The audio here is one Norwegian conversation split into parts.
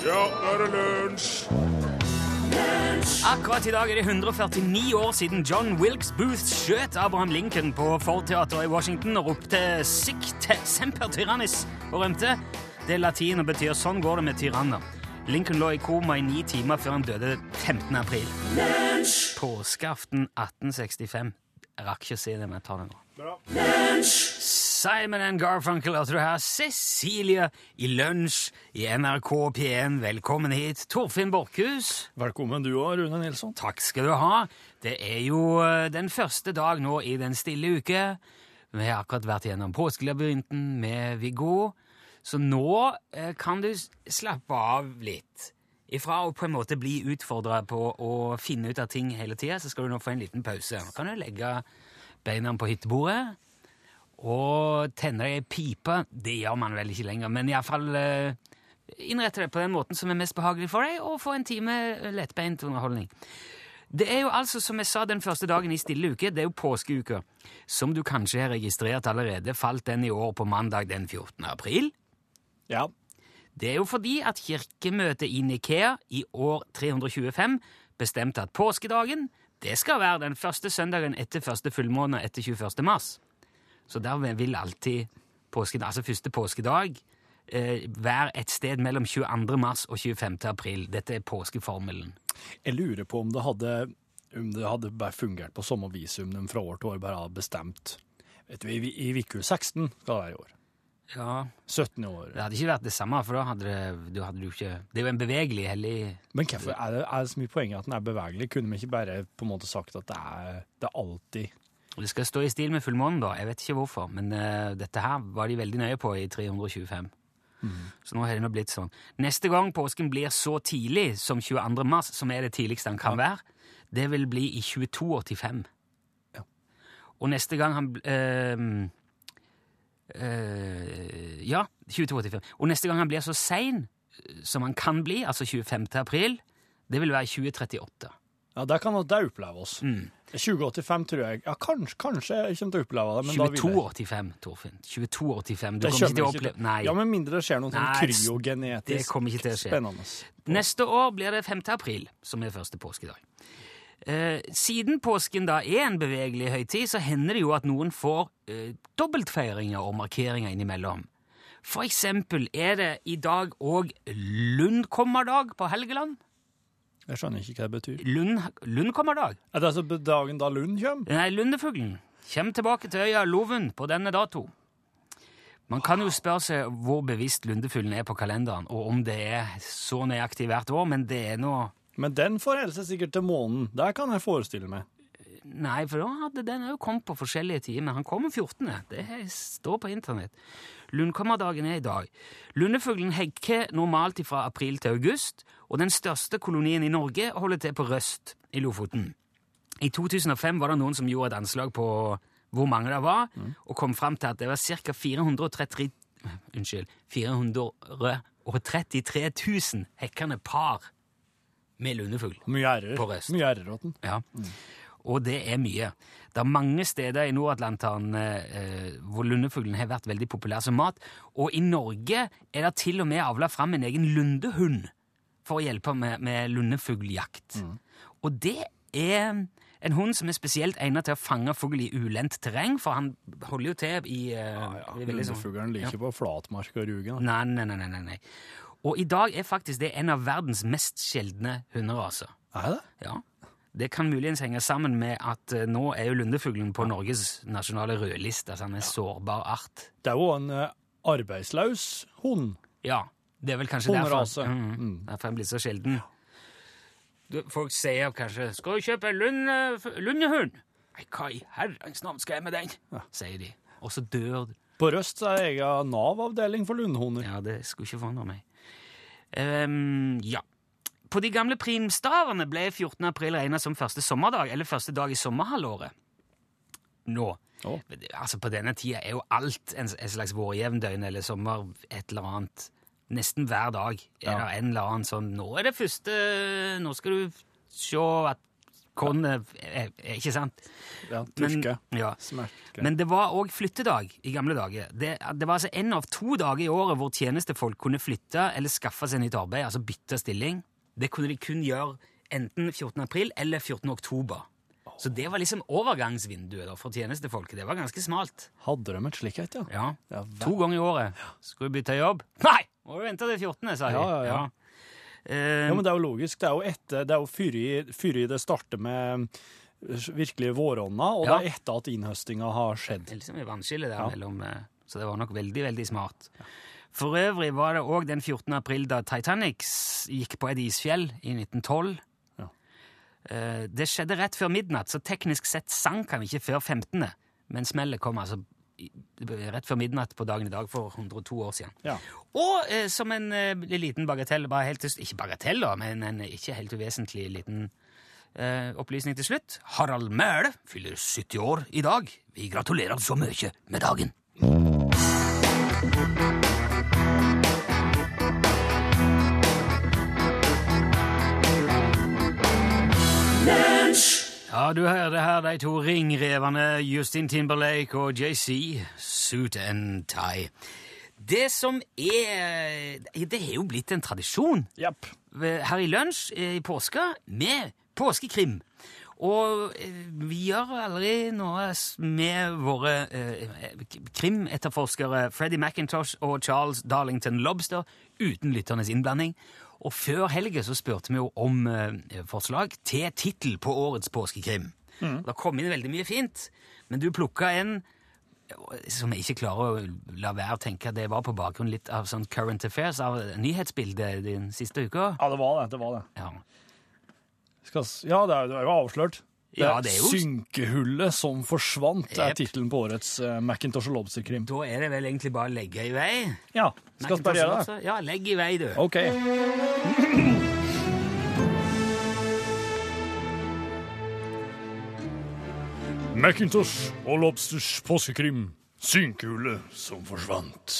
Ja, nå er det lunsj! Akkurat i dag er det 149 år siden John Wilkes Booth skjøt Abraham Lincoln på Ford-teatret i Washington og ropte 'sic semper tyrannis' og rømte. Det er latin og betyr 'sånn går det med tyranner'. Lincoln lå i koma i ni timer før han døde 15. april. Påskeaften 1865. Jeg rakk ikke å si det, men jeg tar det nå. Simon and Garfunkel og du her. Cecilie i lunsj i NRK P1. Velkommen hit. Torfinn Borchhus. Velkommen du òg, Rune Nilsson. Takk skal du ha. Det er jo eh, den første dag nå i den stille uke. Vi har akkurat vært gjennom påskelabyrinten med Viggo, så nå eh, kan du slappe av litt. Ifra å på en måte bli utfordra på å finne ut av ting hele tida, så skal du nå få en liten pause. Nå kan du legge beina på hyttebordet og tenne deg ei pipe. Det gjør man vel ikke lenger, men iallfall uh, innrette det på den måten som er mest behagelig for deg, og få en time eh, lettbeint underholdning. Det er jo altså, som jeg sa, den første dagen i stille uke. Det er jo påskeuka. Som du kanskje har registrert allerede, falt den i år på mandag den 14. april. Ja. Det er jo fordi at kirkemøtet i Nikea i år 325 bestemte at påskedagen det skal være den første søndagen etter første fullmåne etter 21. mars. Så der vil alltid påsken, altså første påskedag eh, være et sted mellom 22. mars og 25. april. Dette er påskeformelen. Jeg lurer på om det hadde, om det hadde bare fungert på samme vis om de fra år til år bare hadde bestemt Vet du, I, i uke 16 skal det være i år. Ja, 17 år. Det hadde ikke vært det samme, for da hadde det, du hadde du ikke Det er jo en bevegelig, hellig Men hvorfor er det, er det så mye poeng at den er bevegelig? Kunne vi ikke bare på en måte sagt at det er, det er alltid Det skal stå i stil med fullmånen, da. Jeg vet ikke hvorfor, men uh, dette her var de veldig nøye på i 325. Så nå har det nå blitt sånn. Neste gang påsken blir så tidlig som 22. mars, som er det tidligste han kan være, det vil bli i 2285. Ja. Og neste gang han ehm, eh, Ja, 2285. Og neste gang han blir så sein eh, som han kan bli, altså 25. april, det vil være 2038. Ja, det kan det oppleve oss. Mm. 2085 tror jeg Ja, kanskje, kanskje jeg kommer til å oppleve det, men da vil jeg 2285, Torfinn. 2285. Du Det kommer ikke til å oppleve Nei. Ja, med mindre det skjer noe sånn kryogenetisk det kommer ikke til å skje. spennende. Neste år blir det 5. april, som er første påskedag. Eh, siden påsken da er en bevegelig høytid, så hender det jo at noen får eh, dobbeltfeiringer og markeringer innimellom. For eksempel er det i dag òg Lundkommerdag på Helgeland. Jeg skjønner ikke hva det betyr. Lund, kommer dag Er det altså dagen da Lund kommer? Nei, lundefuglen kommer tilbake til øya Loven på denne dato. Man kan jo spørre seg hvor bevisst lundefuglen er på kalenderen, og om det er så nøyaktig hvert år, men det er nå Men den forholder seg sikkert til månen. Det kan jeg forestille meg. Nei, for da hadde den òg kommet på forskjellige tider, men han kommer 14. Det står på internett. Lundkommerdagen er i dag. Lundefuglen hekker normalt fra april til august, og den største kolonien i Norge holder til på Røst i Lofoten. I 2005 var det noen som gjorde et anslag på hvor mange det var, og kom fram til at det var ca. 433 Unnskyld 433 000 hekkende par med lundefugl. På Røst. Mye æreråten. Ja, og det er mye. Det er mange steder i Nord-Atlanteren eh, hvor lundefuglen har vært veldig populær som mat, og i Norge er det til og med avla fram en egen lundehund for å hjelpe med, med lundefugljakt. Og det er en hund som er spesielt egnet til å fange fugl i ulendt terreng, for han holder jo til i, eh, Ja, i veldig sånn- Lundefuglen liker på flatmark og rugen. Nei, nei, nei, nei, nei, nei. Og i dag er faktisk det en av verdens mest sjeldne hunderaser. Er det? Ja. Det kan muligens henge sammen med at eh, nå er jo lundefuglen på Norges nasjonale rødliste, altså han er en sårbar art. Det er jo en eh, arbeidsløs hund. Ja, det er vel kanskje derfor, Hunderase. mm, Mm. derfor han blir så sjelden. Du, folk sier kanskje 'Skal du kjøpe lunde, lundehund?' Nei, hva i herrens navn skal jeg med den? sier de. Og så dør de. På Røst er det egen Nav-avdeling for lundehunder. Ja, det skulle ikke forandre meg. Ehm, ja. På de gamle primstavene ble 14. april regnet som første sommerdag, eller første dag i sommerhalvåret. Nå. Oh. Altså, på denne tida er jo alt en, en slags vårjevndøgn eller sommer, et eller annet. Nesten hver dag er Ja. det en eller annen sånn Nå er det første Nå skal du se at kornet er, er ikke sant? Ja, tuske. tørke. ja. Smerke. Men det var òg flyttedag i gamle dager. Det, det var altså en av to dager i året hvor tjenestefolk kunne flytte eller skaffe seg nytt arbeid, altså bytte stilling. Det kunne de kun gjøre enten 14. april eller 14. oktober. Så det var liksom overgangsvinduet da, for tjenestefolket. Det var ganske smalt. Hadde de et slikt et, ja? Ja. Ja. To ganger i året. Skal du bytte jobb? Nei! Må du vente til 14., sa de. Ja, ja, ja. Eh, Ja, men det er jo logisk. Det er jo etter, det er jo før i- i det starter med virkelig vårånda, og Ja. det er etter at innhøstinga har skjedd. Det er liksom et vannskille der mellom eh, Så det var nok veldig, veldig smart. For øvrig var det òg den 14. april da Titanic gikk på et isfjell i 1912. Ja. Eh, Det skjedde rett før midnatt, så teknisk sett sank han ikke før 15. Men smellet kom altså rett før midnatt på dagen i dag for 102 år siden. Ja. Og eh, som en eh, liten bagatell, helt ikke bagatell da, men en ikke helt uvesentlig liten eh, opplysning til slutt. Harald Mæhle fyller 70 år i dag. Vi gratulerer så mye med dagen. Ja, du hørte her de to ringrevene Justin Timberlake og JC, Suit and Tie. Det som er Det har jo blitt en tradisjon yep. her i lunsj eh, i påska med påskekrim. Og eh, vi gjør aldri noe med våre eh, krimetterforskere Freddy McIntosh og Charles Darlington Lobster uten lytternes innblanding. Og før helga så spurte vi jo om eh, forslag til tittel på årets påskekrim. Det kom inn veldig mye fint, men du plukka en som jeg ikke klarer å la være å tenke at det var på bakgrunn litt av sånn current affairs, av nyhetsbildet den siste uka. Ja, det var det. det var det. Ja. Skal, ja, det det er jo avslørt. Ja, det er jo- Synkehullet som forsvant, er Jep. tittelen på årets uh, Macintosh og Lobster-krim. Da er det vel egentlig bare å legge i vei. Ja, skal vi bare gjøre det? Ja, legg i vei, du. OK. Macintosh og Lobsters påskekrim. Synkehullet som forsvant.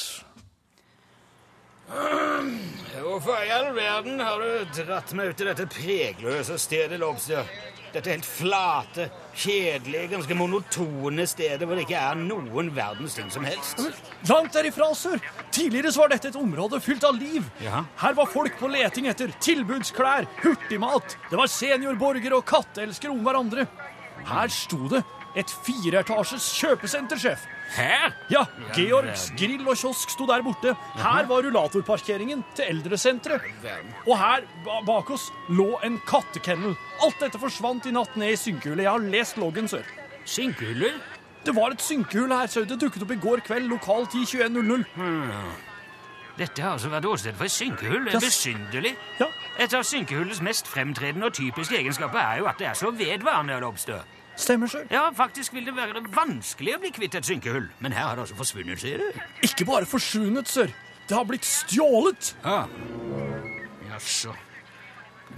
Hvorfor i all verden har du dratt meg ut i dette pregløse stedet, Lobster? Dette helt flate, kjedelige, ganske monotone stedet hvor det ikke er noen verdens ting som helst. Langt derifra, sør. Tidligere var dette et område fylt av liv. Ja. Her var folk på leting etter tilbudsklær, hurtigmat. Det var seniorborgere og katteelskere om hverandre. Her sto det et fireetasjes kjøpesenter, sjef. Her? Ja, Georgs grill og kiosk sto der borte. Her var rullatorparkeringen til eldresenteret. Og her bak oss lå en kattekennel. Alt dette forsvant i natt ned i synkehullet. Jeg har lest loggen, sør. Synkehuller? Det var et synkehull her, sør. Det dukket opp i går kveld, lokal tid 21.00. Dette har altså vært åsted for et synkehull. Det Ja. er besynderlig. Ja, Et av synkehullets mest fremtredende og typiske egenskaper er jo at det er så vedvarende, Lobster. Stemmer, sør. Ja, faktisk vil det være vanskelig å bli kvitt et synkehull, men her har det altså forsvunnet, sier du. Ikke bare forsvunnet, sør. Det har blitt stjålet. Ja. Jaså.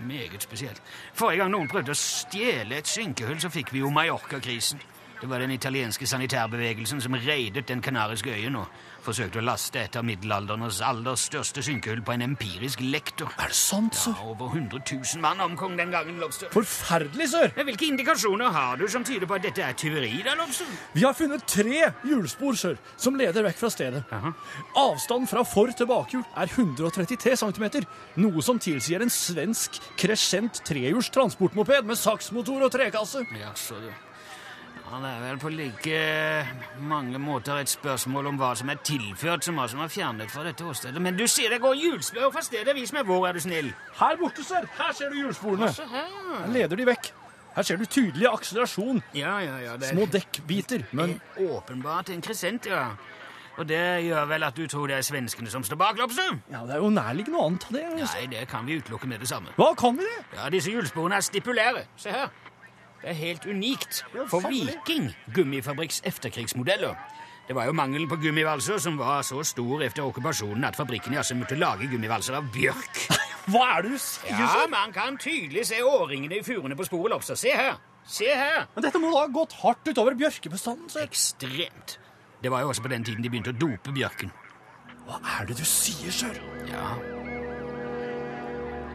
Meget spesielt. Forrige gang noen prøvde å stjele et synkehull, så fikk vi jo Mallorca-krisen. Det var den italienske sanitærbevegelsen som reidet den kanariske øyen og forsøkte å laste et av middelalderens aller største synkehull på en empirisk lektor. Er det sant, sør? Over 100 000 mann omkom den gangen, Lobster. Forferdelig, sør. Men Hvilke indikasjoner har du som tyder på at dette er tyveri, da, Lobster? Vi har funnet tre hjulspor, sør, som leder vekk fra stedet. Avstand fra for til bakhjul er 133 cm, noe som tilsier en svensk Crescent trehjuls transportmoped med saksmotor og trekasse. Ja, så Ja, det er vel på like mange måter et spørsmål om hva som er tilført, som hva som er fjernet fra dette åstedet. Men du sier det går hjulspor fra stedet. Vis meg hvor, er du snill. Her borte, sør. Her ser du hjulsporene. Her. Leder de vekk. Her ser du tydelig akselerasjon. Ja, ja, ja. Det Små dekkbiter, men åpenbart en kresent, ja. Og det gjør vel at du tror det er svenskene som står bak, Lobster? ja, det er jo nærliggende å anta det. Nei, det kan vi utelukke med det samme. Hva kan vi det? Ja, disse hjulsporene er stipulære. Se her. Det er helt unikt for. Viking gummifabrikks efterkrigsmodeller. Det var jo mangelen på gummivalser som var så stor etter okkupasjonen at fabrikken altså måtte lage gummivalser av bjørk. Hva er det du sier, Ja, man kan tydelig se årringene i furene på sporet lobster. Se her! Se her! Men dette må da ha gått hardt utover bjørkebestanden, Så. Ekstremt. Det var jo også på den tiden de begynte å dope bjørken. Hva er det du sier, sør? Ja.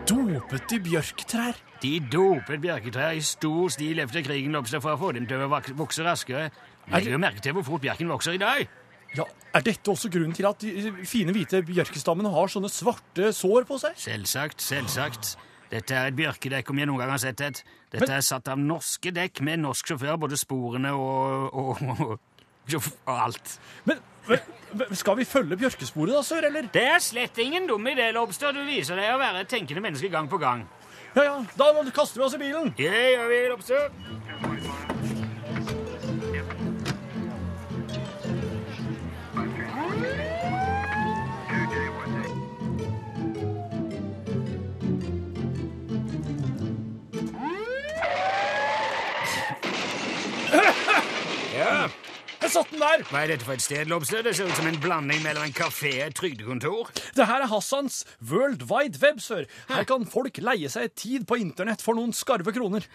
Dopet de bjørketrær. De dopet bjørketrær i stor stil etter krigen oppstod for å få dem til å vokse raskere. Legger jo merke til hvor fort bjerken vokser i dag. Ja, Er dette også grunnen til at de fine, hvite bjørkestammene har sånne svarte sår på seg? Selvsagt, selvsagt. Dette er et bjørkedekk, om jeg noen gang har sett et. Dette er satt av norske dekk med norsk sjåfør, både sporene og, og, og, og alt. Men men, men, skal vi følge bjørkesporet, da, sør, eller? Det er slett ingen dum idé, Lobster. Du viser deg å være et tenkende menneske gang på gang. Ja, ja, da kaster vi oss i bilen. Det gjør vi, Lobster. Jeg der. Hva er dette for et sted, Lobster? Det ser ut som en blanding mellom en kafé og et trygdekontor. Det her er Hassans World Wide Web, sør. Her kan folk leie seg tid på internett for noen skarve kroner.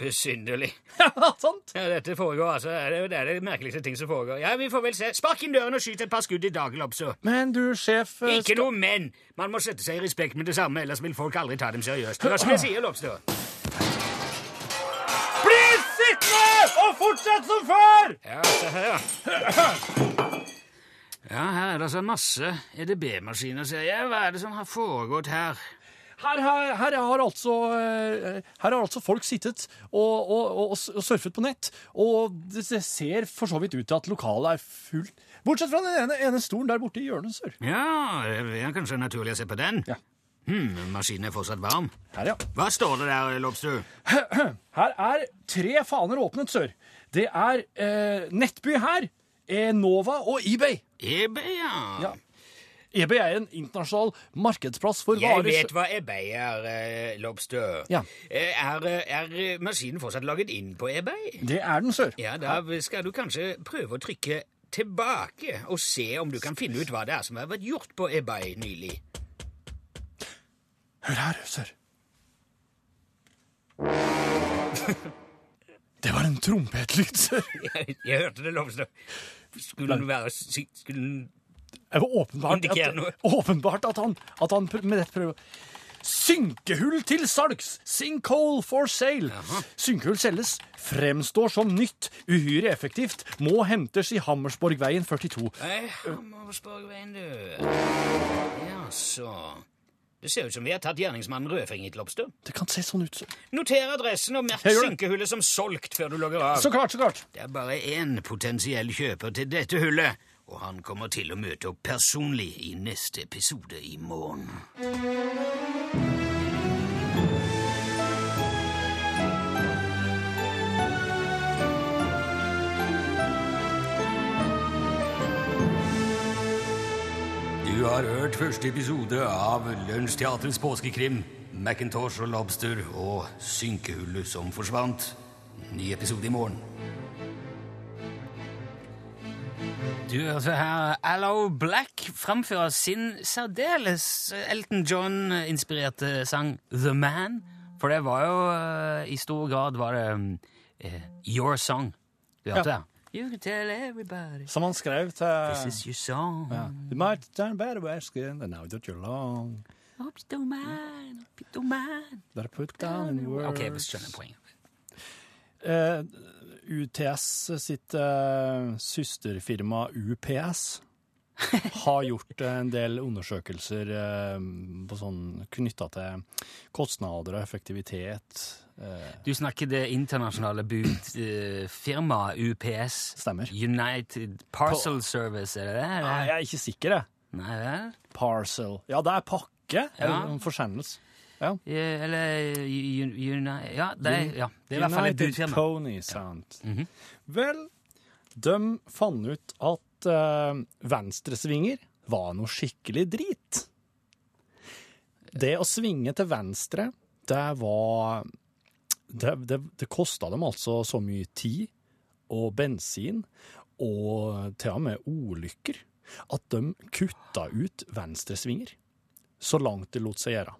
Besynderlig. Ja, sant? Ja, dette foregår, altså. Det er, det er det merkeligste ting som foregår. Ja, vi får vel se. Spark inn døren og skyt et par skudd i dag, Lobster. Men du, sjef eh, Ikke noe men. Man må sette seg i respekt med det samme, ellers vil folk aldri ta dem seriøst. Hva skal jeg si, Lobster? Bli og fortsett som før! Ja, se her, ja. Ja, her er det så masse EDB-maskiner, ser jeg. Hva er det som har foregått her? Her, her, her, har altså, eh, her har altså folk sittet og, og, og, og surfet på nett, og det det ser for så vidt ut til at lokalet er fullt. Bortsett fra den ene, ene stolen der borte i hjørnet, sør. Ja, det er kanskje naturlig å se på den. Ja. Hmm, maskinen er fortsatt varm. Her, ja. Hva står det der, Lobster? Her er tre faner åpnet, sør. Det er eh, Nettby her, Enova og eBay. eBay, ja. Ja. eBay er en internasjonal markedsplass for Jeg varer vet hva eBay er, eh, Lobster. Ja. Eh, Er, er maskinen fortsatt laget inn på eBay? Det er den, sør. Ja, da skal du kanskje prøve å trykke tilbake og se om du kan finne ut hva det er som har vært gjort på eBay nylig. Hør her, sør. Det var en trompetlyd, sør. Jeg, jeg hørte det, Lobster. Skulle den være Skulle den Det var åpenbart at, åpenbart at han, at han med dette prøver Synkehull til salgs! Sinkhole for sale! Synkehull selges, fremstår som nytt, uhyre effektivt, må hentes i Hammersborgveien 42. Nei, Hammersborgveien, du. Ja, så Det ser ut som vi har tatt gjerningsmannen rødfinget, Lobster. Det kan se sånn ut. så. Noter adressen og merk synkehullet som solgt før du logger av. Så klart, så klart. Det er bare én potensiell kjøper til dette hullet, og han kommer til å møte opp personlig i neste episode i morgen. Har hørt første episode av Lunsjteatrets påskekrim. Macintosh og Lobster og synkehullet som forsvant. Ny episode i morgen. Du hørte her Allo Black framføre sin særdeles Elton John-inspirerte sang The Man. For det var jo eh, i stor grad var det eh, Your Song. Du hørte Ja. det? You can tell everybody Som han skrev til this is your song. ja. You might turn better asking and now that you're long. Hope you don't mind, hope you don't mind. Better put down in words. Ok, jeg skjønner poenget. Uh, UTS sitt uh, søsterfirma UPS har gjort en del undersøkelser uh, sånn knytta til kostnader og effektivitet. Eh, Du snakker det internasjonale budfirmaet UPS. Stemmer. United Parcel Service, er det det? nei, jeg er ikke sikker, jeg. Nei vel? Parcel. Ja, det er pakke. Ja. en forsendelse. Ja. Eh, Eller United Ja, det er, ja, det er i hvert fall et United. Pony, sant. Mhm. Vel, de fant ut at uh, venstresvinger var noe skikkelig drit. Det å svinge til venstre, det var Det, det, det kosta dem altså så mye tid og bensin, og til og med ulykker, at de kutta ut venstresvinger så langt det lot seg gjøre.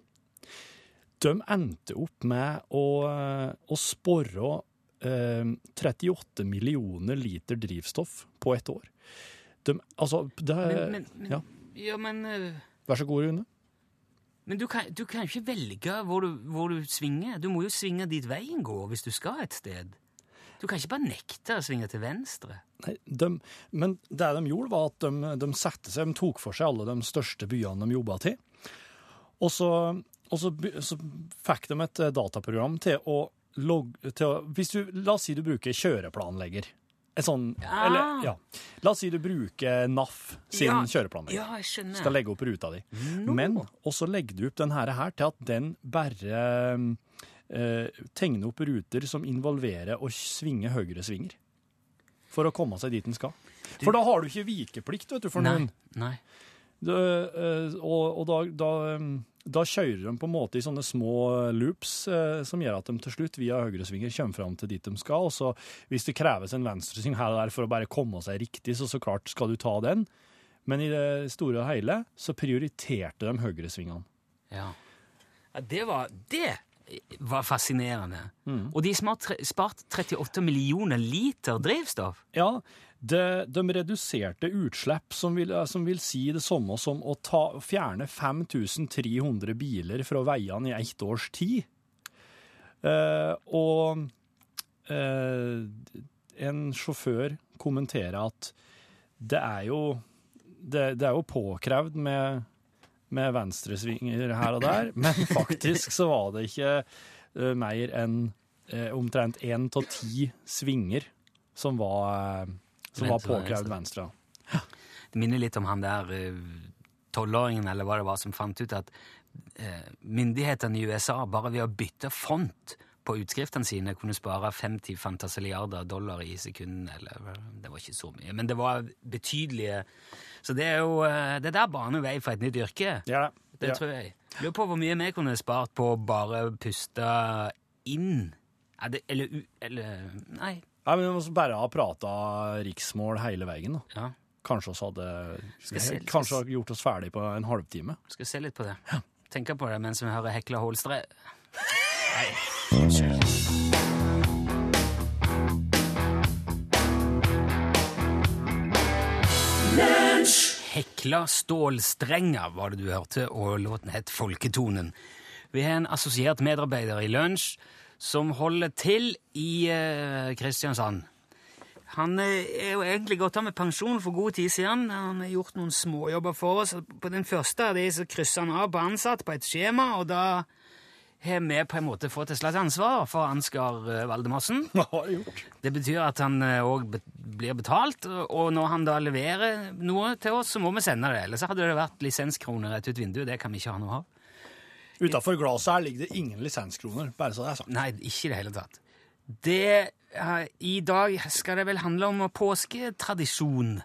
De endte opp med å, å spore eh, 38 millioner liter drivstoff på ett år. De, altså, det Men, men, men ja. ja, men eh, Vær så god, Rune. Men du kan, du kan ikke velge hvor du, hvor du svinger. Du må jo svinge dit veien går hvis du skal et sted. Du kan ikke bare nekte å svinge til venstre. Nei, de, men det de gjorde, var at de, de sette seg, de tok for seg alle de største byene de jobba til. Og så, og så, så fikk de et dataprogram til å logge til å, Hvis du, La oss si du bruker kjøreplanlegger. En sånn, ja. eller, ja. La oss si du bruker NAF sin Ja, kjøreplanlegger. Ja, jeg skjønner. Skal legge opp ruta di. No. Men også legger du opp den her, til at den bare eh, tegner opp ruter som involverer å svinge høyresvinger. For å komme seg dit den skal. For da har du ikke vikeplikt, vet du, for Nei. noen. Nei. Du, eh, og og da, da, eh, da kjører de på en måte i sånne små loops eh, som gjør at de til slutt via høyresvinger kommer fram til dit de skal. Og så hvis det kreves en venstresving her og der for å bare komme seg riktig, så så klart skal du ta den. Men i det store og hele så prioriterte de høyresvingene. Ja. ja det var Det var fascinerende. Mm. Og de som har spart 38 millioner liter drivstoff. Ja, det, de reduserte utslipp, som vil, som vil si det samme som å ta, fjerne 5300 biler fra veiene i ett års tid. Eh, og eh, en sjåfør kommenterer at det er jo, det, det er jo påkrevd med, med venstresvinger her og der, men faktisk så var det ikke eh, mer enn eh, omtrent én av ti svinger som var, eh, som var påkrevd venstre. Det minner litt om han der eh, tolvåringen eller hva det var som fant ut at eh, myndighetene i USA bare ved å bytte font på utskriftene sine kunne spare 50 fantasiliarder dollar i sekunden. Eller, det var ikke så mye, men det var betydelige Så det er jo eh, det der baner vei for et nytt yrke. Ja, Det ja. tror jeg. Lurer på hvor mye vi kunne spart på å bare puste inn. Er det, eller, eller Nei. Ja, men Vi må bare ha prata riksmål hele veien. da. Ja, Kanskje oss hadde Skal se- Kanskje gjort oss ferdig på en halvtime. skal se litt på det. Tenke på det mens vi hører Hekla Holstre. Nei. Hekla stålstrenger var det du hørte, og låten het Folketonen. Vi har en assosiert medarbeider i Lunsj som holder til i eh, Kristiansand. Han eh, er jo egentlig gått av med pensjon for god tid siden. Han har gjort noen småjobber for oss. På den første av de så krysser han av på ansatt på et skjema, og da har vi på en måte fått et slags ansvar for Ansgar eh, Valdemarsen. Det betyr at han òg blir betalt, og når han da leverer noe til oss, så må vi sende det. Ellers så hadde det vært lisenskroner rett ut vinduet. Det kan vi ikke ha noe av. Utafor glasset her ligger det ingen lisenskroner, bare så det er sagt. Nei, ikke i det hele tatt. Det uh, I dag skal det vel handle om påsketradisjon,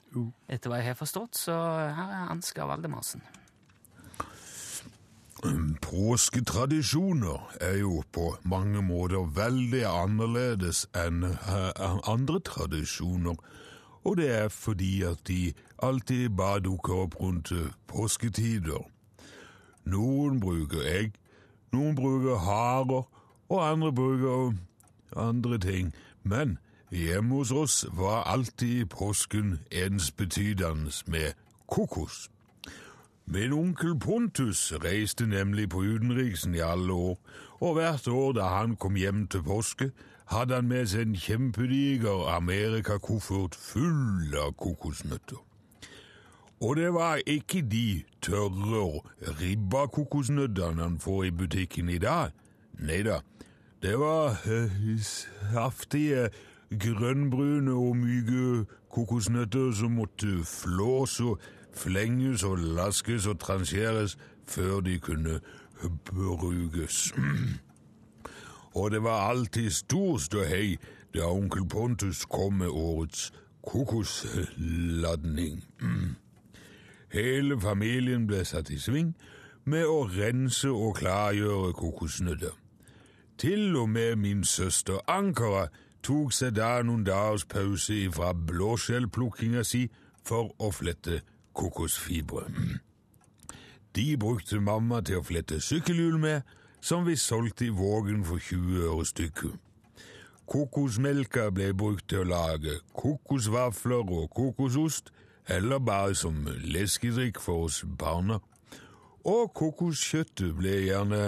etter hva jeg har forstått. Så her er Ansgar Valdemarsen. Påsketradisjoner er jo på mange måter veldig annerledes enn eh, andre tradisjoner, og det er fordi at de alltid bare dukker opp rundt eh, påsketider. Noen bruker egg, noen bruker harer, og andre bruker andre ting, men hjemme hos oss var alltid påsken ensbetydende med kokos. Min onkel Pontus reiste nemlig på utenriksen i alle år, og hvert år da han kom hjem til påske, hadde han med seg en kjempediger amerikakoffert full av kokosnøtter. Og det var ikke de tørre og ribba kokosnøttene han får i butikken i dag. Nei da, det var eh, saftige, grønnbrune og myke kokosnøtter som måtte flås og flenges og laskes og transkjæres før de kunne brukes. Og det var alltid stor ståhei da onkel Pontus kom med årets kokosladning. Hele familien ble satt i sving med å rense og klargjøre kokosnøtter. Til og med min søster Ankara tok seg da noen dagers pause ifra blåskjellplukkinga si for å flette kokosfibre. De brukte mamma til å flette sykkelhjul med, som vi solgte i Vågen for 20 øre stykket. Kokosmelka ble brukt til å lage kokosvafler og kokosost, eller bare som leskedrikk for oss barna. Og kokoskjøttet ble gjerne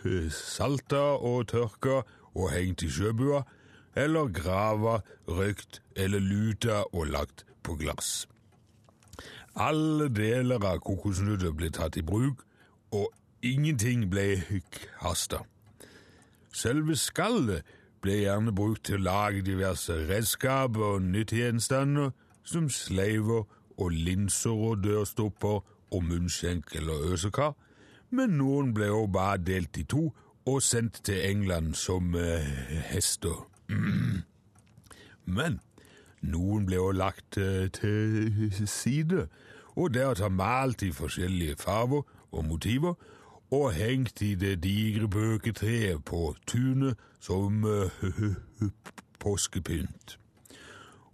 salta og tørka og hengt i sjøbua, eller grava, røykt eller luta og lagt på glass. Alle deler av kokosnøtter ble tatt i bruk, og ingenting ble kasta. Selve skallet ble gjerne brukt til å lage diverse redskaper og nyttegjenstander, som sleiver og linser og dørstopper og munnskjenk eller øsekar, men noen ble også bare delt i to og sendt til England som eh, hester. Men noen ble også lagt eh, til side, og deretter malt i forskjellige farver og motiver, og hengt i det digre bøketreet på tunet som eh, påskepynt.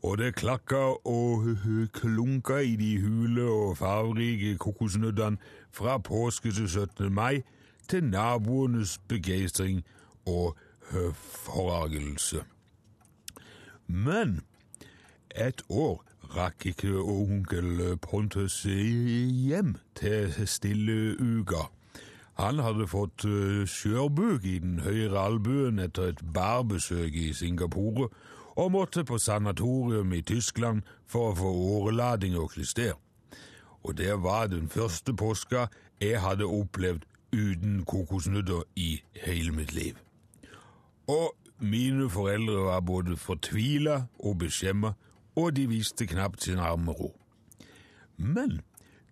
Og det klakka og klunka i de hule og fargerike kokosnøttene fra påske til 17. mai til naboenes begeistring og forargelse. Men et år rakk ikke onkel Pontus hjem til stilleuka. Han hadde fått øh, skjørbuk i den høyre albuen etter et barbesøk i Singapore og måtte på sanatorium i Tyskland for å få årelading og klyster. Og det var den første påska jeg hadde opplevd uten kokosnøtter i hele mitt liv. Og mine foreldre var både fortvila og beskjemma, og de viste knapt sin arme ro. Men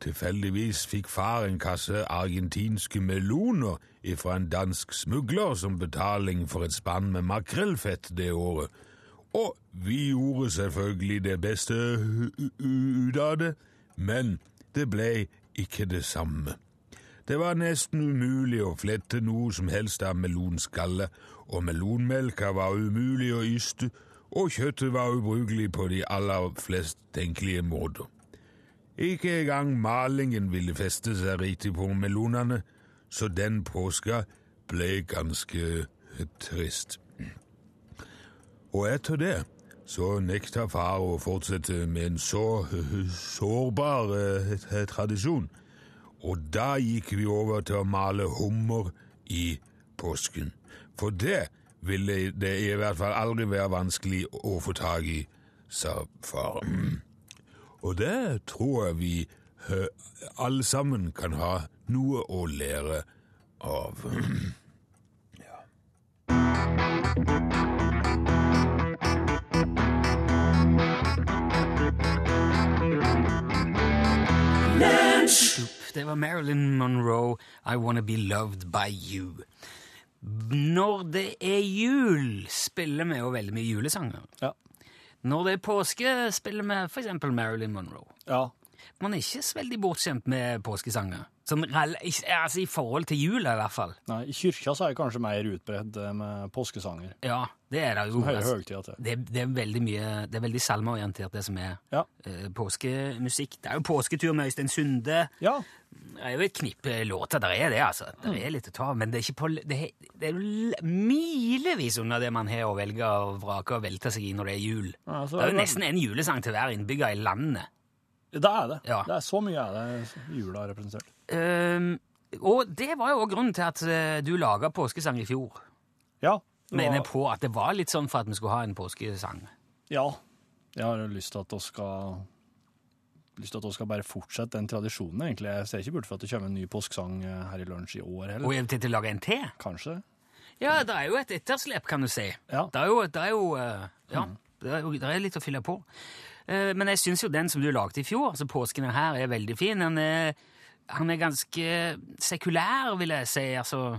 tilfeldigvis fikk far en kasse argentinske meloner fra en dansk smugler som betaling for et spann med makrellfett det året, og vi gjorde selvfølgelig det beste ut av det, men det ble ikke det samme. Det var nesten umulig å flette noe som helst av melonskalle, og melonmelka var umulig å yste, og kjøttet var ubrukelig på de aller flest tenkelige måter. Ikke engang malingen ville feste seg riktig på melonene, så den påska ble ganske trist. Og etter det så nekta far å fortsette med en så sårbar eh, tradisjon, og da gikk vi over til å male hummer i påsken. For det ville det i hvert fall aldri være vanskelig å få tak i, sa far. Og det tror jeg vi eh, alle sammen kan ha noe å lære av. ja. Det var Marilyn Monroe, I Wanna Be Loved By You. Når det er jul, spiller vi jo veldig mye julesanger. Ja. Når det er påske, spiller vi for eksempel Marilyn Monroe. ja. Man er ikke så veldig bortskjemt med påskesanger. Som, altså I forhold til jula, i hvert fall. Nei, I kirka så er det kanskje mer utbredt eh, med påskesanger. Ja, det er det jo. Altså, det, det er veldig mye Det er veldig salmeorientert, det som er Ja. uh, påskemusikk. Det er jo påsketur med Øystein Sunde. Ja. Det er jo et knippe låter, der er det, altså. Det er litt å ta av, men det er på Det er, det er milevis under det man har å velge og vrake og velte seg i når det er jul. Ja, det er jo nesten en julesang til hver innbygger i landet. Det er det. Ja. det er så mye er det jula har representert. Ehm, og det var jo òg grunnen til at eh, du laga påskesang i fjor. Ja. Mener på at det var litt sånn for at vi skulle ha en påskesang. Ja. Jeg har lyst til at vi skal lyst til at vi skal bare fortsette den tradisjonen, egentlig. Jeg ser ikke bort fra at det kommer en ny påskesang eh, her i lunsj i år heller. Og eventuelt til å lage en til. Kanskje. Ja, det er jo et etterslep, kan du si. Ja. Det er jo, det er jo eh, Ja, det er, jo, det er litt å fylle på. Eh, Men jeg syns jo den som du lagde i fjor, altså påsken her, er veldig fin. Han er, han er ganske sekulær, vil jeg si. Altså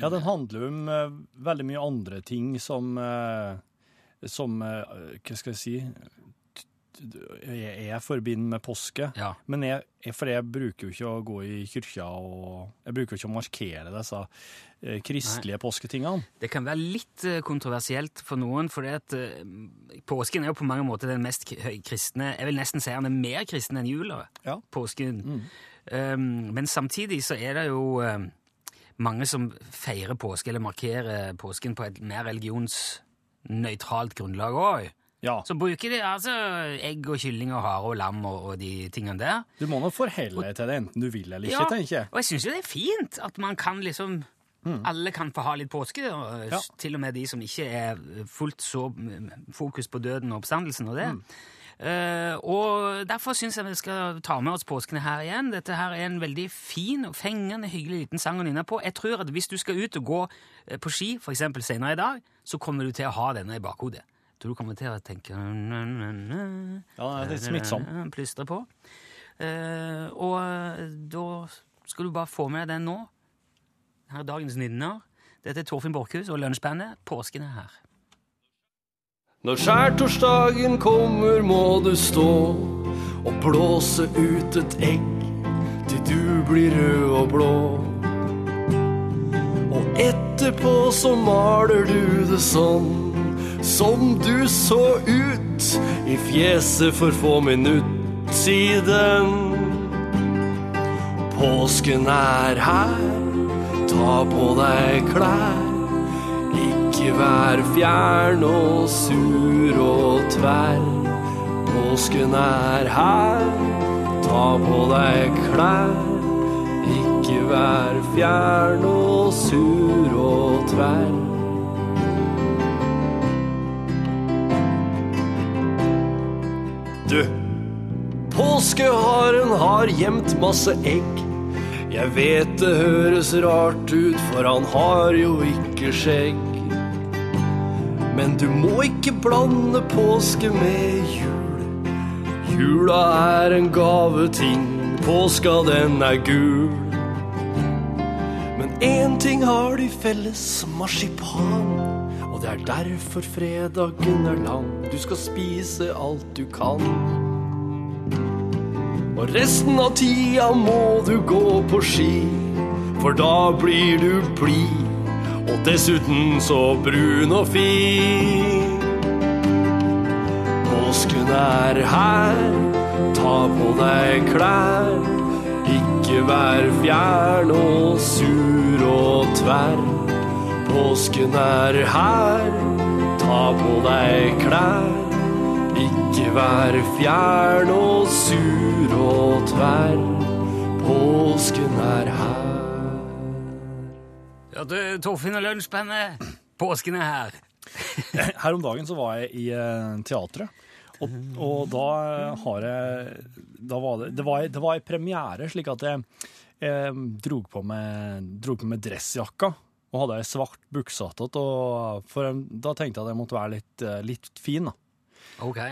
Ja, den handler om uh, veldig mye andre ting som uh, Som uh, Hva skal jeg si Jeg, jeg forbinder med påske. Ja. Men jeg, jeg, for jeg bruker jo ikke å gå i kyrkja og Jeg bruker jo ikke å markere disse kristelige påsketingene. Det kan være litt kontroversielt for noen, for påsken er jo på mange måter den mest kristne Jeg vil nesten si han er mer kristen enn jula. Ja. Påsken. Mm. Um, men samtidig så er det jo um, mange som feirer påske, eller markerer påsken på et mer religionsnøytralt grunnlag òg. Ja. Så bruker de altså egg og kylling og hare og lam og, og de tingene der. Du må nå forholde deg til det enten du vil eller ikke, tenker jeg. og jeg syns jo det er fint at man kan liksom Alle kan få ha litt påske, og Ja. til og med de som ikke er fullt så mm, fokus på døden og oppstandelsen og det. Eh, og derfor syns jeg vi skal ta med oss påskene her igjen. Dette her er en veldig fin og fengende hyggelig liten sang å nynne på. Jeg tror at hvis du skal ut og gå eh, på ski, f.eks. senere i dag, så kommer du til å ha denne i bakhodet. Jeg tror du kommer til å tenke Ja, det er smittsom. Plystre på. Eh, og eh, da skal du bare få med deg den nå. Her er dagens nynner. Dette er Torfinn Borchhus og lunsjbandet. Påsken er her. Når skjærtorsdagen kommer, må du stå og blåse ut et egg til du blir rød og blå. Og etterpå så maler du det sånn som du så ut i fjeset for få minutt siden. Påsken er her, ta på deg klær. Ikke vær fjern og sur og tverr. Påsken er her, ta på deg klær. Ikke vær fjern og sur og tverr. Du, påskeharen har gjemt masse egg. Jeg vet det høres rart ut, for han har jo ikke skjegg. Men du må ikke blande påske med jul. Jula er en gaveting, påska den er gul. Men én ting har de felles, marsipan. Og det er derfor fredagen er lang. Du skal spise alt du kan. Og resten av tida må du gå på ski, for da blir du blid. Og dessuten så brun og fin. Påsken er her, ta på deg klær. Ikke vær fjern og sur og tverr. Påsken er her, ta på deg klær. Ikke vær fjern og sur og tverr. Påsken er her. Ja, er Torfinn og lunsjbandet. Påsken er her. Her om dagen så var jeg i eh, teatret, og, og da eh, har jeg da var det, det, var, det var en premiere, slik at jeg, jeg drog, på med, drog på dressjakka og hadde ei svart bukse attåt, da tenkte jeg at jeg måtte være litt, eh, litt fin, da. Ok.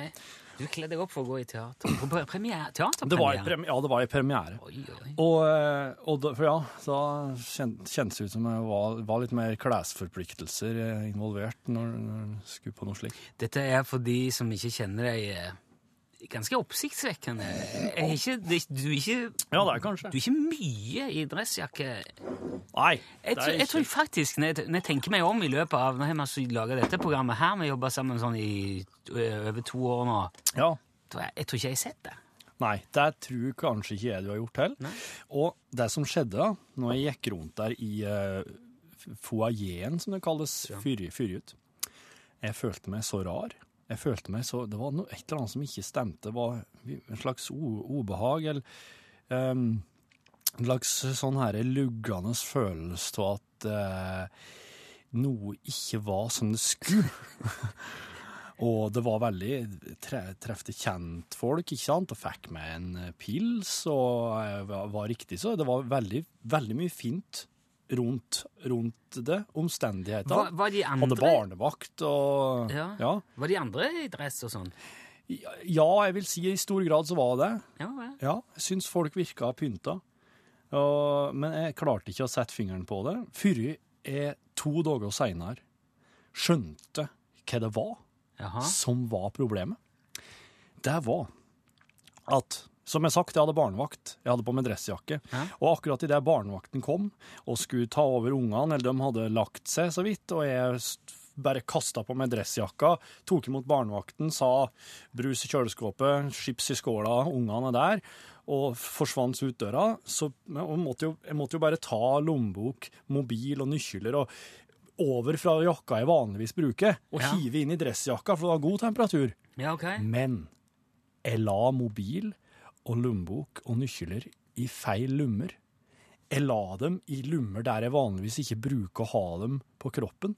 Du kledde deg opp for å gå i teater. På premiere, teaterpremiere? Det var ja, det var i premiere. Oi, oi. Og, eh, og for ja, så kjentes det ut som det var, var litt mer klesforpliktelser eh, involvert når når skulle på noe slikt. Dette er for de som ikke kjenner deg eh, ganske oppsiktsvekkende. Er ikke, du, er ikke, Ja, det er kanskje. du er ikke mye i dressjakke. Nei, Jeg, det tror- er jeg tror ikke. faktisk, når jeg, når jeg tenker meg om i løpet av Når vi laga dette programmet her, vi jobba sammen sånn i over to år nå. Ja. tror Jeg, jeg tror ikke jeg har sett det. Nei, det tror kanskje ikke jeg du har gjort heller. Og det som skjedde da, når jeg gikk rundt der i uh, foajeen, som det kalles, fyr, ut jeg følte meg så rar. Jeg følte meg så, Det var noe, et eller annet som ikke stemte. Det var en slags obehag, eller um, en slags sånn her luggende følelse av at uh, noe ikke var som det skulle. Og det var veldig tre, Trefte kjentfolk, ikke sant, og fikk meg en eh, pils, og jeg var, var riktig så. Det var veldig, veldig mye fint rundt, rundt det, omstendigheter. Var, var de Hadde andre barnevakt og Ja. ja. Var de andre i dress og sånn? Ja, jeg vil si i stor grad så var det. Ja, ja. Ja, jeg syns folk virka pynta. Og, men jeg klarte ikke å sette fingeren på det før jeg to dager seinere skjønte hva det var Jaha. som var problemet. Det var at som jeg sagt, jeg hadde barnevakt. Jeg hadde på meg dressjakke. Hæ? Og akkurat idet barnevakten kom og skulle ta over ungene, eller de hadde lagt seg så vidt, og jeg bare kasta på meg dressjakka, tok imot barnevakten, sa brus i kjøleskapet, chips i skåla, ungene er der, og forsvant ut døra, så jeg måtte, jo, jeg måtte jo bare ta lommebok, mobil og nøkler og over fra jakka jeg vanligvis bruker, og Ja. hive inn i dressjakka, for det var god temperatur. Ja, okay. Men jeg la mobil og lommebok og nøkler i feil lommer. Jeg la dem i lommer der jeg vanligvis ikke bruker å ha dem på kroppen.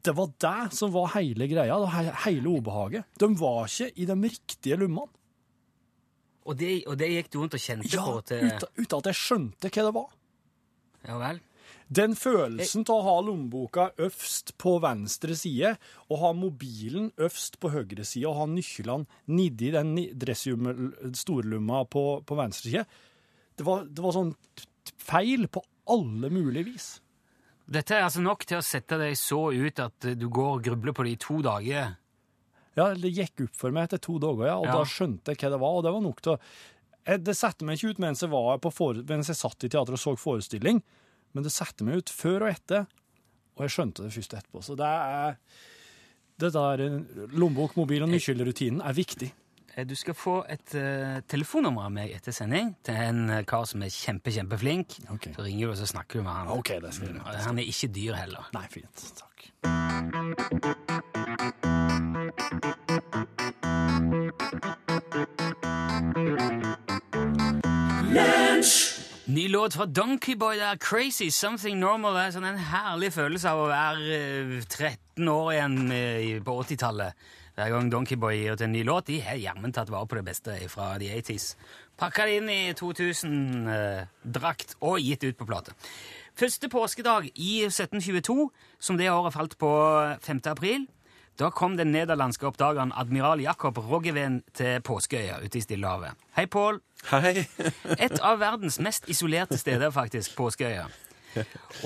Det var det som var hele greia, hele ubehaget. De var ikke i de riktige lommene. Og det, og det gikk du rundt og kjente Ja, på til uten, uten at jeg skjønte hva det var. Ja vel? Den følelsen av å ha lommeboka øverst på venstre side, og ha mobilen øverst på høyre side, og ha nøklene nedi den storlomma på, på venstre side, det var, det var sånn feil på alle mulige vis. Dette er altså nok til å sette deg så ut at eh, du går og grubler på det i to dager. Ja, det gikk opp for meg etter to dager, ja, og Ja. da skjønte jeg hva det var, og det var nok til å Det satte meg ikke ut mens jeg, var på fore, mens jeg satt i teatret og så forestilling, men det satte meg ut før og etter, og jeg skjønte det først etterpå. Så det er Det der eh, lommebok, mobil og nøkkelrutinen er viktig. Eh, Du skal få et uh, telefonnummer av meg etter sending til en eh, kar som er kjempe, kjempeflink. Okay. Så ringer du, og så snakker du med han. OK, det skal jeg. Han er ikke dyr heller. Nei, fint. Takk. Ny låt fra Donkeyboy der, 'Crazy Something Normal'. Er sånn en herlig følelse av å være eh, 13 år igjen eh, på 80-tallet. Hver gang Donkeyboy gir ut en ny låt, de har jammen tatt vare på det beste fra the 80s. Pakka det inn i 2000-drakt og gitt ut på plate. Første påskedag i 1722, som det året falt på 5. april, da kom den nederlandske oppdageren admiral Jakob Roggeveen til Påskeøya ute i Stillehavet. Hei, Pål. Hei. Et av verdens mest isolerte steder, faktisk, Påskeøya.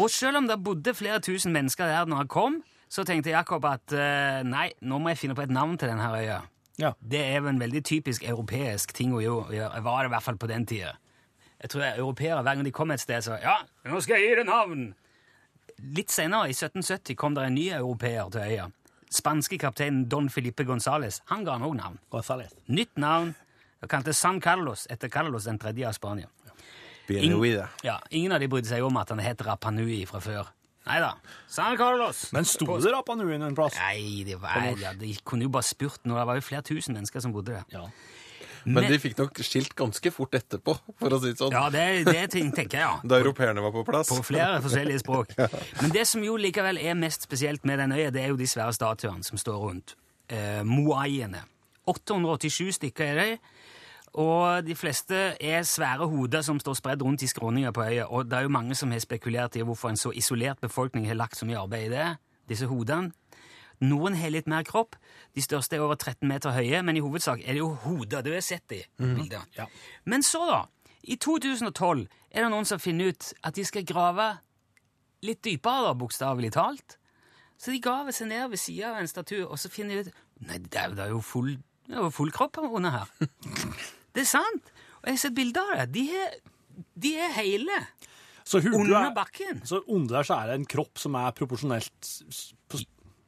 Og selv om det bodde flere tusen mennesker der når han kom, så tenkte Jakob at eh, nei, nå må jeg finne på et navn til denne øya. Ja. Det er jo en veldig typisk europeisk ting å gjøre, var det i hvert fall på den tida. Jeg tror jeg, europeere hver gang de kom et sted, så ja, nå skal jeg gi det navn! Litt senere, i 1770, kom det en ny europeer til øya. Spanske kapteinen Don Felipe Gonzales. Han ga han òg navn. Nytt navn. Og kalte San Carlos etter Carlos den tredje av Spania. Ingen, Ja, Ingen av de brydde seg om at han het Rapanui fra før. Nei da. San Carlos! Men sto det Rapanui en plass? Nei, det var, ja, de kunne jo bare spurt nå. Det var jo flere tusen mennesker som bodde der. Ja. Men de fikk nok skilt ganske fort etterpå, for å si det sånn. Ja, det, det tenker jeg, ja. Da europeerne var på plass. På flere forskjellige språk. Men det som jo likevel er mest spesielt med den øya, det er jo de svære statuene som står rundt. Eh, Moaiene. 887 stykker er de. Og de fleste er svære hoder som står spredd rundt i skråninger på øya. Og det er jo mange som har spekulert i hvorfor en så isolert befolkning har lagt så mye arbeid i det. Disse hodene. Noen har litt mer kropp. De største er over 13 meter høye, men i hovedsak er det jo hoder. Du har sett de bildene. Ja. Men så, da. I 2012 er det noen som finner ut at de skal grave litt dypere, da, bokstavelig talt. Så de graver seg ned ved sida av en statue, og så finner de ut Nei, det er, det er jo full, det er jo full kropp under her. Det er sant! Og jeg har sett bilder av det. De er, de er hele Så under er- bakken. Så under der så er det en kropp som er proporsjonelt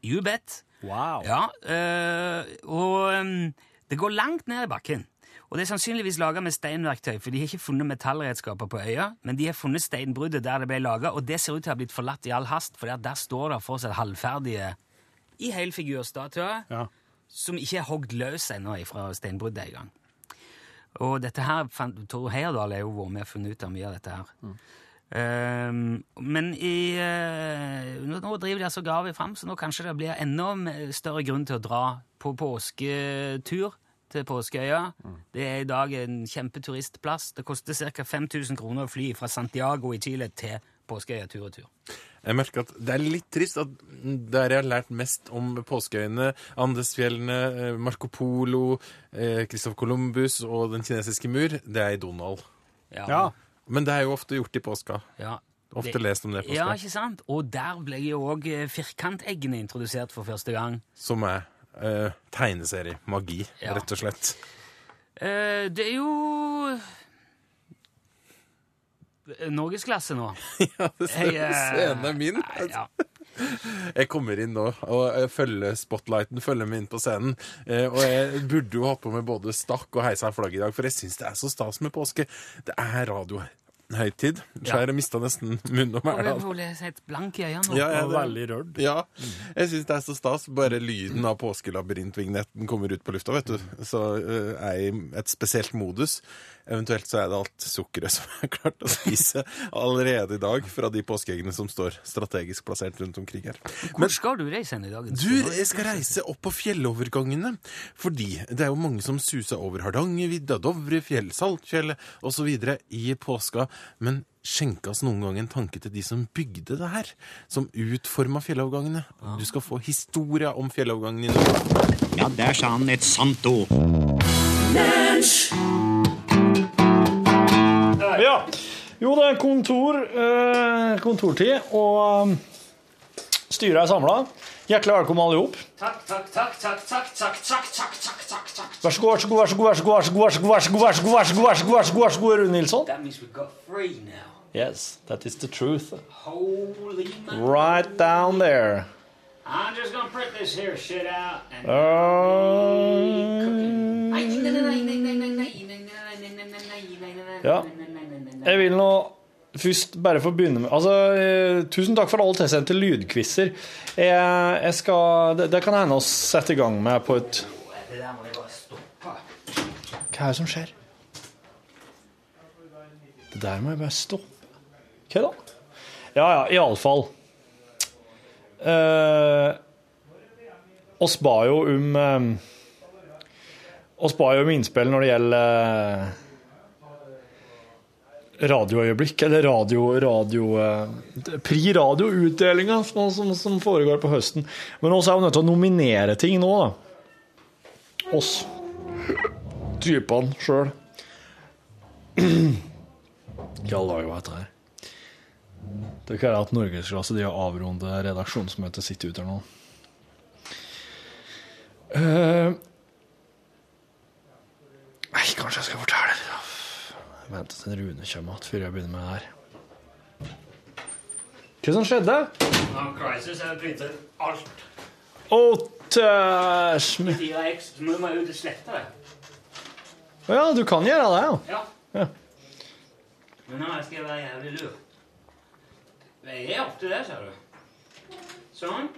You bet. Wow. Ja, øh, og øhm, det går langt ned i bakken. Og det er sannsynligvis laga med steinverktøy, for de har ikke funnet metallredskaper på øya, men de har funnet steinbruddet der det ble laga, og det ser ut til å ha blitt forlatt i all hast, for der står det fortsatt halvferdige i helfigurstatuer Ja. som ikke er hogd løs ennå fra steinbruddet engang. Og dette her, Tor Heyerdahl har jo vært med og funnet ut av mye av dette her. Ehm, men i, eh, nå, nå driver de altså og fram, så nå kanskje det blir enda større grunn til å dra på påsketur til Påskeøya. Det er i dag en kjempeturistplass. Det koster ca. 5000 kroner å fly fra Santiago i Chile til Påskeøya tur og tur. Jeg merker at det er litt trist at der jeg har lært mest om påskeøyene, Andesfjellene, eh, Marco Polo, Christoph Columbus og Den kinesiske mur, det er i Donald. Ja. Men det er jo ofte gjort i påska. ja. Ofte Det- lest om det i Ja, ikke sant? Og der ble jo òg firkanteggene introdusert for første gang. Som er eh, tegneserie. Magi, Ja. rett og slett. Eh, det er jo Norgesklasse nå. ja, det ser Jeg, eh, scenen er min. Ja. Jeg kommer inn nå og følger spotlighten, følger meg inn på scenen. Eh, og jeg burde jo hatt på meg både stakk og heisa flagg i dag, for jeg syns det er så stas med påske. Det er radio høytid. Så jeg mista nesten munnen og mæla. får lese helt blank i øynene. Ja, ja, veldig rørt. Ja, jeg syns det er så stas. Bare lyden av påskelabyrintvignetten kommer ut på lufta, vet du. Så uh, er jeg i et spesielt modus. Eventuelt så er det alt sukkeret som er klart å spise allerede i dag fra de påskeeggene som står strategisk plassert rundt omkring her. Hvor skal du reise hen i dag? Du, jeg skal reise opp på fjellovergangene. Fordi det er jo mange som suser over Hardangervidda, Dovrefjell, Saltfjellet osv. i påska. Men skjenkas noen gang en tanke til de som bygde det her? Som utforma fjellovergangene? Du skal få historia om fjellovergangene i Norge. Ja, der sa han et sant ord. Ja. Jo, det er kontor, eh, kontortid, og um, styret er samla. Hjertelig velkommen, alle sammen. Takk, takk, takk, takk, takk, takk, takk, takk, takk, takk, takk. Vær så god, vær så god, vær så god, vær så god, vær så god, vær så god, vær så god, vær så god, vær så god, vær så god, vær så god, vær så god, Rune Nilsson. That means we got free now. Yes, that is the truth. Holy. Right down there. I'm just gonna print this here shit out and... Ja. Jeg vil nå først bare få begynne med Altså, eh, tusen takk for alle tilsendte lydquizer. Jeg, jeg skal det, det kan hende oss sette i gang med på et. Hva er det som skjer? Det der må jeg bare stoppe. Hva da? Ja, ja, iallfall. Uh, oss ba jo om Oss ba jo om innspill når det gjelder eh, radioøyeblikk, eller radio, radio eh, Pri radio-utdelinga som, som, som foregår på høsten. Men også er vi nødt til å nominere ting nå, da. Oss typene sjøl. Dager, hva heter det her? Det kan være at Norgesklasse de har avrundet redaksjonsmøtet sitt ut her nå. Eh, nei, kanskje jeg skal fortelle venter til Rune kommer igjen før jeg begynner med det her. Hva som skjedde? On crisis har printet alt. Å, tæsj I 4X, så må ut og slette det. Å ja, du kan gjøre det, ja. Ja. Ja. Men nå skal jeg være jævlig lur. Jeg er opp det, ser du. Sånn.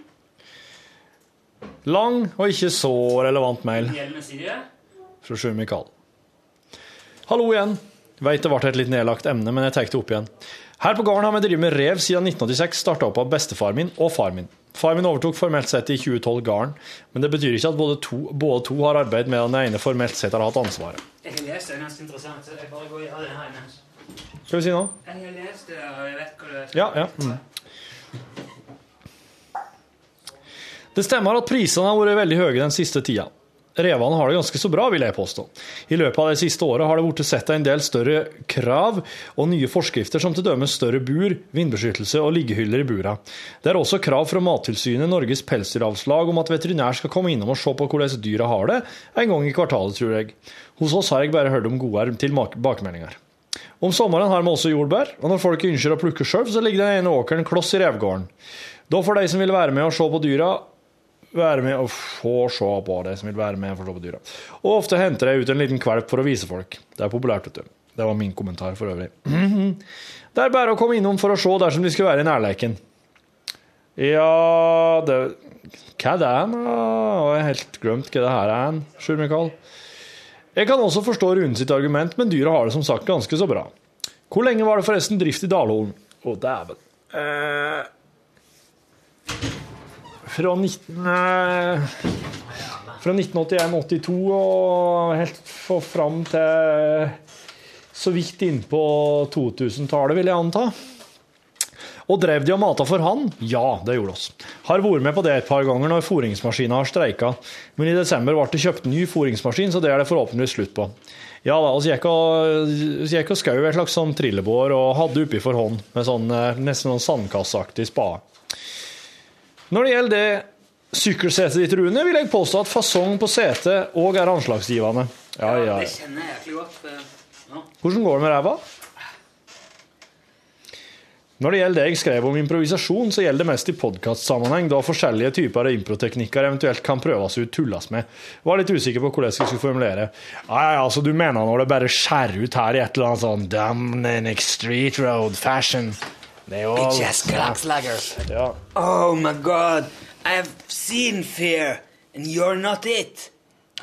Lang og ikke så relevant mail Gjeldende side. fra Sjur Mikael. Hallo igjen. Veit det ble et litt nedlagt emne, men jeg tar det opp igjen. Her på gården har vi drevet med rev siden 1986, starta opp av bestefar min og far min. Far min overtok formelt sett i 2012 gården, men det betyr ikke at både to, både to har arbeid med den ene formelt sett har hatt ansvaret. Jeg har lest det, det er ganske interessant. så Jeg bare går i det her imens. Skal vi si noe? Jeg har lest det, og jeg vet hva det er. Ja, ja. Mm. Det stemmer at prisene har vært veldig høye den siste tida. Revene har det ganske så bra, vil jeg påstå. I løpet av det siste året har det blitt sett en del større krav og nye forskrifter, som til dømes større bur, vindbeskyttelse og liggehyller i bura. Det er også krav fra Mattilsynet, Norges pelsdyravlslag, om at veterinær skal komme innom og se på hvordan dyra har det, en gang i kvartalet, tror jeg. Hos oss har jeg bare hørt om gode tilbakemeldinger. Om sommeren har vi også jordbær, og når folk ønsker å plukke sjøl, så ligger den ene åkeren kloss i revgården. Da får de som vil være med og se på dyra, være med og få se på de som vil være med og få se på dyra. Og ofte henter de ut en liten kvalp for å vise folk. Det er populært, vet du. Det var min kommentar for øvrig. Det er bare å komme innom for å se dersom de skal være i nærleiken. Ja det, Hva er det? Jeg har helt glemt hva det her er, Sjur Mikael. Jeg kan også forstå Rune sitt argument, men dyra har det som sagt ganske så bra. Hvor lenge var det forresten drift i Dalholen? Å, dæven. Eh, fra 19... Eh, fra 1981-82 og helt fram til så vidt innpå 2000-tallet, vil jeg anta. Og drev de og mata for han? Ja, det gjorde oss. Har vært med på det et par ganger når fôringsmaskina har streika, men i desember ble det kjøpt ny fôringsmaskin, så det er det forhåpentligvis slutt på. Ja da, vi gikk og, gikk og skau et slags sånn trillebår og hadde oppi for hånd, med sånn eh, nesten sånn sandkasseaktig spade. Når det gjelder det sykkelsetet ditt, Rune, vil jeg påstå at fasong på setet òg er anslagsgivende. Ja, ja, Det kjenner jeg egentlig godt. nå. Hvordan går det med ræva? Når det gjelder det jeg skrev om improvisasjon, så gjelder det mest i podkastsammenheng, da forskjellige typer av improteknikker eventuelt kan prøves ut, tulles med. Var litt usikker på hvordan jeg skulle formulere. Ja, ja, altså, du mener når det bare skjærer ut her i et eller annet sånn Dominic Street Road Fashion? Det er jo Ja. Oh my god, I've seen fear, and you're not it.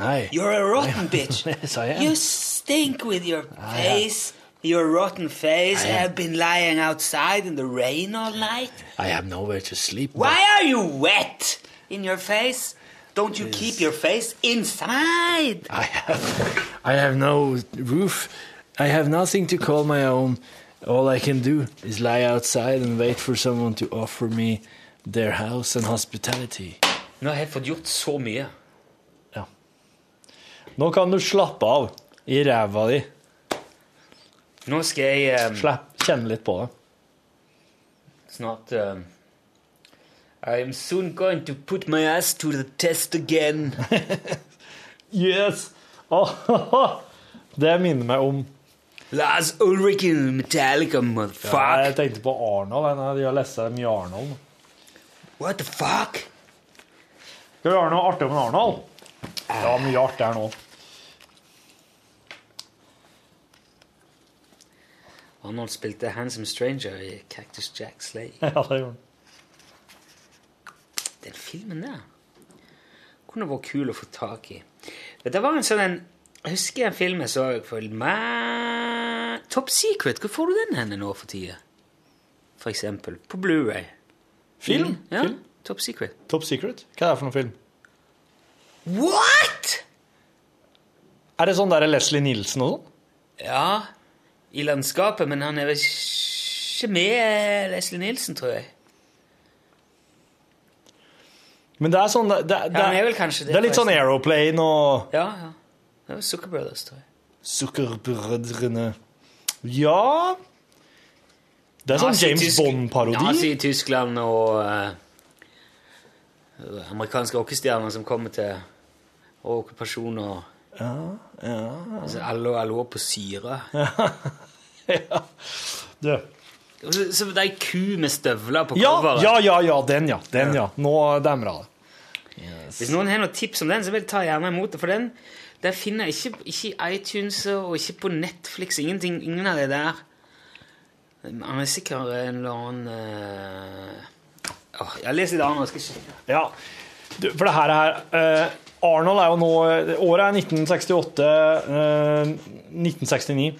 Nei. You're a rotten bitch. Yes, I am. You stink with your face, your rotten face. I have been lying outside in the rain all night. I have nowhere to sleep. Why are you wet in your face? Don't you keep your face inside? I have, I have no roof. I have nothing to call my own. All I can do is lie outside and wait for someone to offer me their house and hospitality. Nå har jeg fått gjort så mye. Ja. Nå kan du slappe av i ræva di. Nå skal jeg um, Slapp, kjenne litt på det. snart um, I am soon going to put my ass to the test again. Yes! det minner meg om Lars Ulrich in Metallica, ja. Jeg tenkte på Arnold. jeg, har lest mye Arnold. What the fuck? Skal vi gjøre noe artig om Arnold? Ja, mye artig her nå. Arnold spilte Handsome Stranger i Cactus Jack Slay. Ja, det gjorde han. Den filmen der kunne vært kul å få tak i. Det var en sånn en Jeg husker en film jeg så for meg Top Secret. Hvor får du den henne nå for tida? For eksempel. På Blu-ray. Film? Ja, Film? Top Secret. Top Secret? Hva er det for noen film? What?! Er det sånn der Leslie Nielsen og sånn? Ja, i landskapet, men han er vel ikke med Leslie Nielsen, tror jeg. Men det er sånn Det, det, Ja, det, er det, det er litt sånn. Aeroplane og Ja, ja. Det var Zucker Brothers, tror jeg. Sukkerbrødrene Ja Det er sånn James Bond-parodi. Nazi i Tyskland og eh, amerikanske rockestjerner som kommer til okkupasjon og Ja, ja. altså, alle, alle på syre. ja. Du. Så, så det er ei ku med støvler på Ja, coveret. ja, ja, ja, den, ja. Den, ja. Nå demra det. Hvis noen har noen tips om den, så vil jeg ta gjerne imot det. For den der finner jeg ikke, ikke i iTunes og ikke på Netflix. Ingenting, ingen av det der. Han er sikkert en eller annen uh... oh, Jeg leser annet. Skal jeg sjekke. Ja, du, for det her er uh, Arnold er jo nå Året er 1968. Uh, 1969.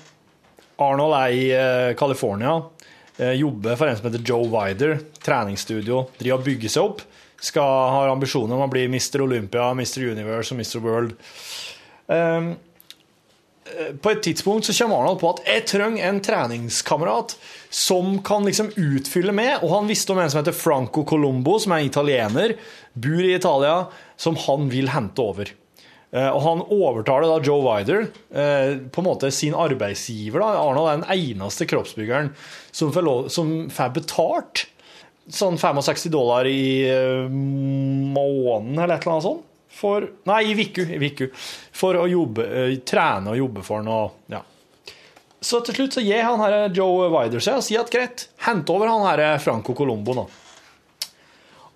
Arnold er i uh, California. eh, jobber for en som heter Joe Wider. Treningsstudio. Driver og bygger seg opp. Skal har ambisjoner om å bli Mr. Olympia, Mr. Universe og Mr. World. Um, på et tidspunkt så kommer Arnold på at jeg trenger en treningskamerat som kan liksom utfylle med, og han visste om en som heter Franco Colombo, som er italiener, bor i Italia, som han vil hente over. Eh, Og han overtaler da Joe Wider, eh, på en måte sin arbeidsgiver. da. Arnold er den eneste kroppsbyggeren som får, lov, som får betalt sånn 65 dollar i eh, måneden, eller et eller annet sånt. For, nei, i Viku, i Viku. For å jobbe, eh, trene og jobbe for. Og, ja. Så til slutt så gir han her Joe Wider seg og sier at greit, hent over han her Franco Colombo da.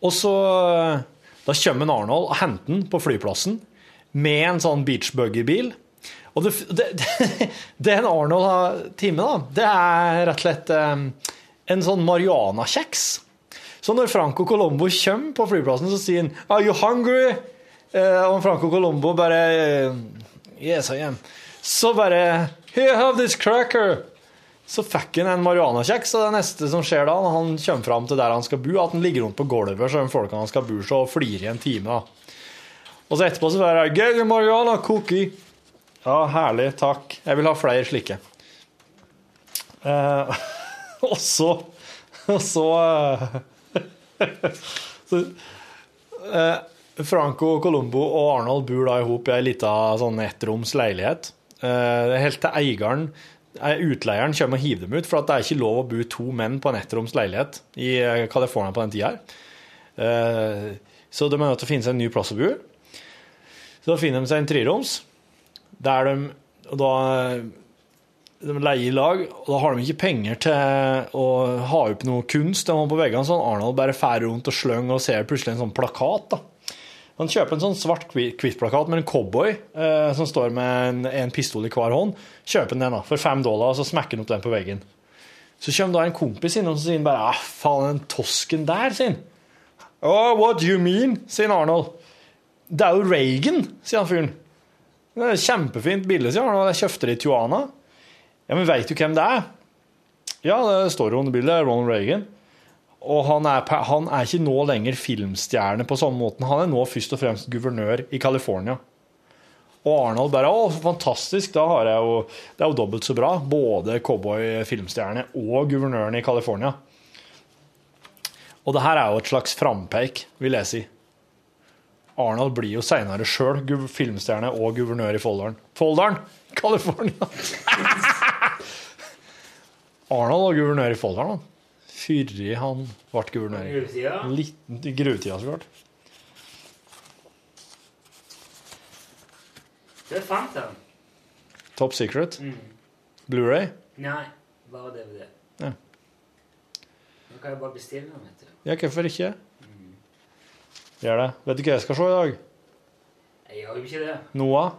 Og så eh, Da kommer Arnold og henter han på flyplassen med en sånn beachbuggy-bil. Og det, det, det, det en Arnold har time, da, det er rett og slett eh, en sånn marihuana-kjeks. Så når Franco Colombo kommer på flyplassen, så sier han 'Are you hungry?' Eh, og Franco Colombo bare eh, 'Yes, I am'. Så bare 'Here, have this cracker'. Så fikk han en marihuana-kjeks, og det neste som skjer da, når han kommer fram til der han skal bo, at han ligger rundt på gulvet så de folkene han skal bo hos, og flirer i en time. da. Og så etterpå så bare 'Get marihuana cookie'. Ja, herlig. Takk. Jeg vil ha flere slike. Eh, og så Og så eh, så, eh, Franco Colombo og Arnold bor da i hop i ei lita sånn ettroms. Eh, helt til eieren, eh, utleieren, kommer og hiver dem ut, for det er ikke lov å bo to menn på en ettroms leilighet i eh, California på den tida så de er nødt til å finne seg en ny plass å bo. Så da finner de seg en treroms, der de da de leier lag, og da har de ikke penger til å ha opp noe kunst de har på veggene, så Arnold bare fær rundt og sløng og ser plutselig en sånn plakat. da. Han kjøper en sånn svart Kvitt-plakat med en cowboy eh, som står med en, en pistol i hver hånd. Kjøper den da, for fem dollar, og så smekker han opp den på veggen. Så kommer da en kompis inn og sier han bare ah, faen, den tosken der, sier han. Oh, what do you mean? sier Arnold. Det er jo Reagan, sier han fyren. Det er et kjempefint bilde, sier Arnold. Jeg kjøpte det i Tijuana. Ja, men veit du hvem det er? Ja, det står jo under bildet. Ronald Reagan. Og han er, han er ikke nå lenger filmstjerne på samme måten. Han er nå først og fremst guvernør i California. Og Arnold bare Å, fantastisk, da har jeg jo Det er jo dobbelt så bra. Både cowboy-filmstjerne og guvernøren i California. Og det her er jo et slags frampeik, vil jeg si. Arnold blir jo seinere sjøl filmstjerne og guvernør i Folldalen. Folldalen! California! Arnold var guvernør i Folldalen, han. Før han ble guvernør. Gruvetida? Liten gruvetida, så klart. Det fant han. Top Secret. Mm. Blu-ray. Nei, bare DVD. Ja. Nå kan jeg bare bestille den, vet du. Ja, hvorfor ikke? Gjør det. Vet du hva jeg skal se i dag? Jeg gjør jo ikke det. Noah?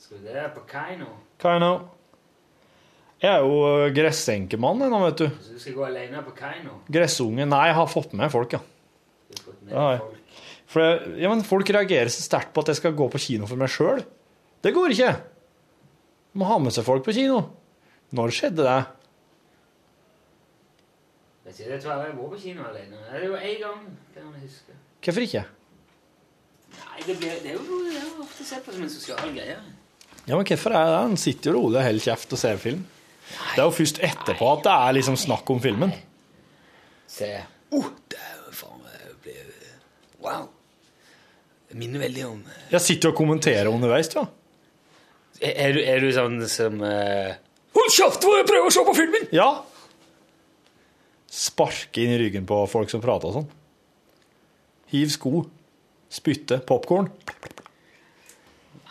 Skal vi det på Kaino? Kaino. Jeg er jo øh, gressenkemann nå, vet du. Så du skal gå alene på Kaino? Gressunge. Nei, jeg har fått med folk, ja. Du har fått med Ja, folk. For jeg, ja, men folk reagerer så sterkt på at jeg skal gå på kino for meg sjøl. Det går ikke. Må ha med seg folk på kino. Når skjedde det? Vet ikke, det tror jeg jeg var på kino alene. Det er jo én gang, kan jeg huske. Hvorfor ikke? Nei, det, blir, det er jo det er ofte sett på som en sosial greie. Ja, men hvorfor er det? Han sitter jo rolig og holder kjeft og ser film. Det er jo først etterpå at det er liksom snakk om filmen. Se. Oh, det er jo faen Wow. Det minner veldig om Jeg sitter og kommenterer underveis, ja. Er, er, du, sånn som uh... Hold kjeft, jeg prøver å se på filmen! Ja. Sparke inn i ryggen på folk som prater og sånn. Hiv sko. Spytte. Popkorn.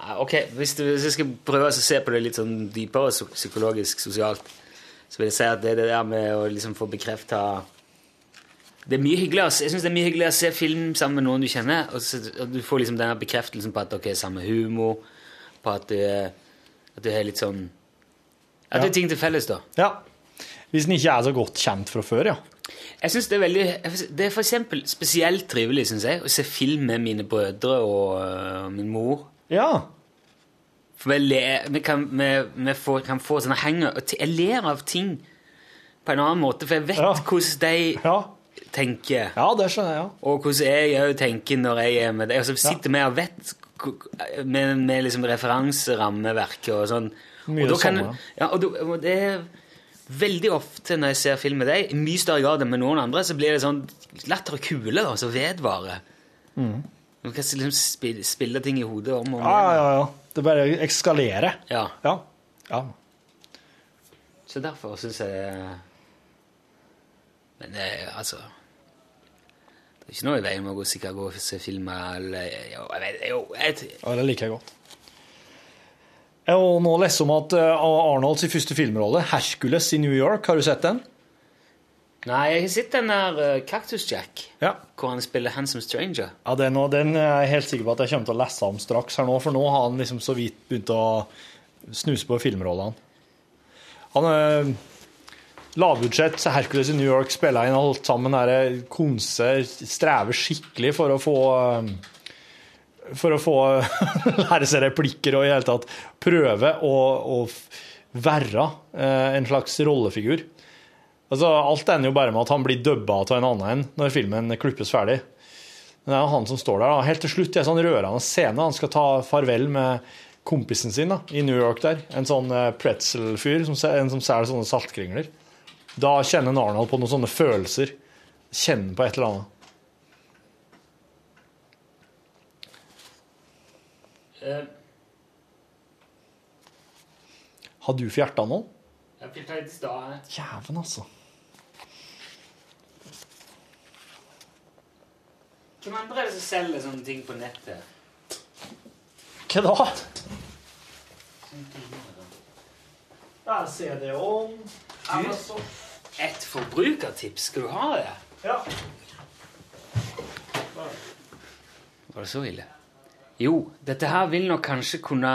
Ja, ok, hvis, du, hvis jeg skal prøve å se på det litt sånn dypere psykologisk, sosialt, så vil jeg si at det det der med å liksom få bekrefta Det er mye hyggeligere, jeg synes det er mye hyggeligere å se film sammen med noen du kjenner, og, så, og du får liksom denne bekreftelsen på at dere er samme humor, på at du, at du har litt sånn At det er ting til felles, da. Ja. Hvis den ikke er så godt kjent fra før, ja. Jeg synes Det er veldig, det er for eksempel spesielt trivelig synes jeg, å se film med mine brødre og øh, min mor. Ja. For vi, ler, vi, kan, vi, vi får, kan få sånne henger Jeg ler av ting på en annen måte, for jeg vet Ja. hvordan de Ja, tenker. ja det skjønner jeg. ja. Og hvordan jeg òg tenker når jeg er med deg. Og så sitter vi og vet med, med liksom referanserammeverket og sånn. Mye og kan- Ja, og, og det er veldig ofte når jeg ser film med deg, i mye større grad enn med noen andre, så blir det sånn latter og kule da, som vedvarer. Du kan liksom spille, spille ting i hodet om og om Ja, ja, ja. Det bare ekskalerer. Ja. Ja. ja. Så derfor syns jeg Men det altså Det er ikke noe i veien med å gå, sikkert gå og se filmer eller Jo, jeg vet jo, jeg, Ja, det liker jeg godt. Jeg har nå lest om at eh, Arnolds første filmrolle, 'Hercules i New York', har du sett den? Nei, jeg har sett den der uh, Cactus Jack, Ja. hvor han spiller Handsome Stranger. Ja, den, den er jeg helt sikker på at jeg kommer til å lese om straks her nå, for nå har han liksom så vidt begynt å snuse på filmrollene. Han er lavbudsjett, så Hercules i New York spiller inn alt sammen er konse, strever skikkelig for å få eh, for å få lære seg replikker og i hele tatt prøve å, å være eh, en slags rollefigur. Altså, alt ender jo bare med at han blir dubba av en annen en når filmen klippes ferdig. Men det er jo han som står der. da. Helt til slutt i en sånn rørende scene. Han skal ta farvel med kompisen sin da, i New York der. En sånn eh, pretzel-fyr, en som selger sånne saltkringler. Da kjenner Arnold på noen sånne følelser. Kjenner på et eller annet. Uh, Har du fjerta nå? Jeg i stad. Jæven, altså. Hvem andre er det som selger sånne ting på nettet? Hva da? Sånne ser. Her er CD-on. Et forbrukertips. Skal du ha det? Ja. Var det så ille? Jo, dette her vil nok kanskje kunne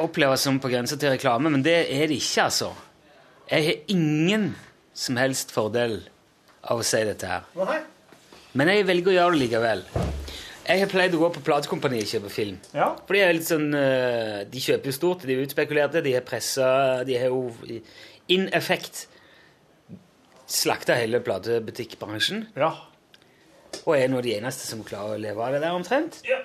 oppleves som på grensa til reklame, men det er det ikke, altså. Jeg har ingen som helst fordel av å si dette her. Men jeg velger å gjøre det likevel. Jeg har pleid å gå på platekompaniet og kjøpe film. Ja. For de sånn eh, De kjøper jo stort, de er utspekulerte, de har pressa De har jo in effect slakta hele platebutikkbransjen. Ja. Og er nå de eneste som klarer å leve av det der, omtrent. Ja.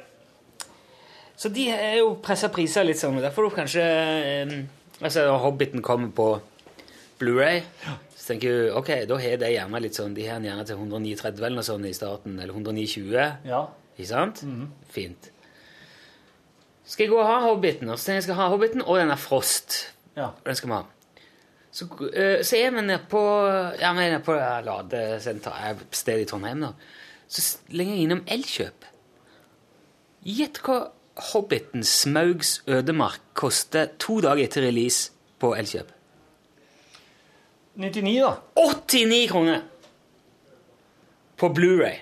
Så de er jo pressa priser litt sånn. Derfor du kanskje eh, Altså, når Hobbiten kommer på Blu-ray, så tenker du ok, da har de gjerne litt sånn De har den gjerne til 139 eller noe sånt i starten, eller 129. Ja. Ikke sant? Fint. Skal jeg gå og ha Hobbiten, og så jeg skal ha Hobbiten og denne Frost. Ja. Den skal vi ha. Så, øh, så er vi nede på Ja, vi er nede på ladesenteret, ladesenter eh, sted i Trondheim, da. Så lenger jeg innom Elkjøp. Gjett hva Hobbiten Smaugs ødemark koster to dager etter release på Elkjøp. 99, da. 89 kroner! På Blu-ray.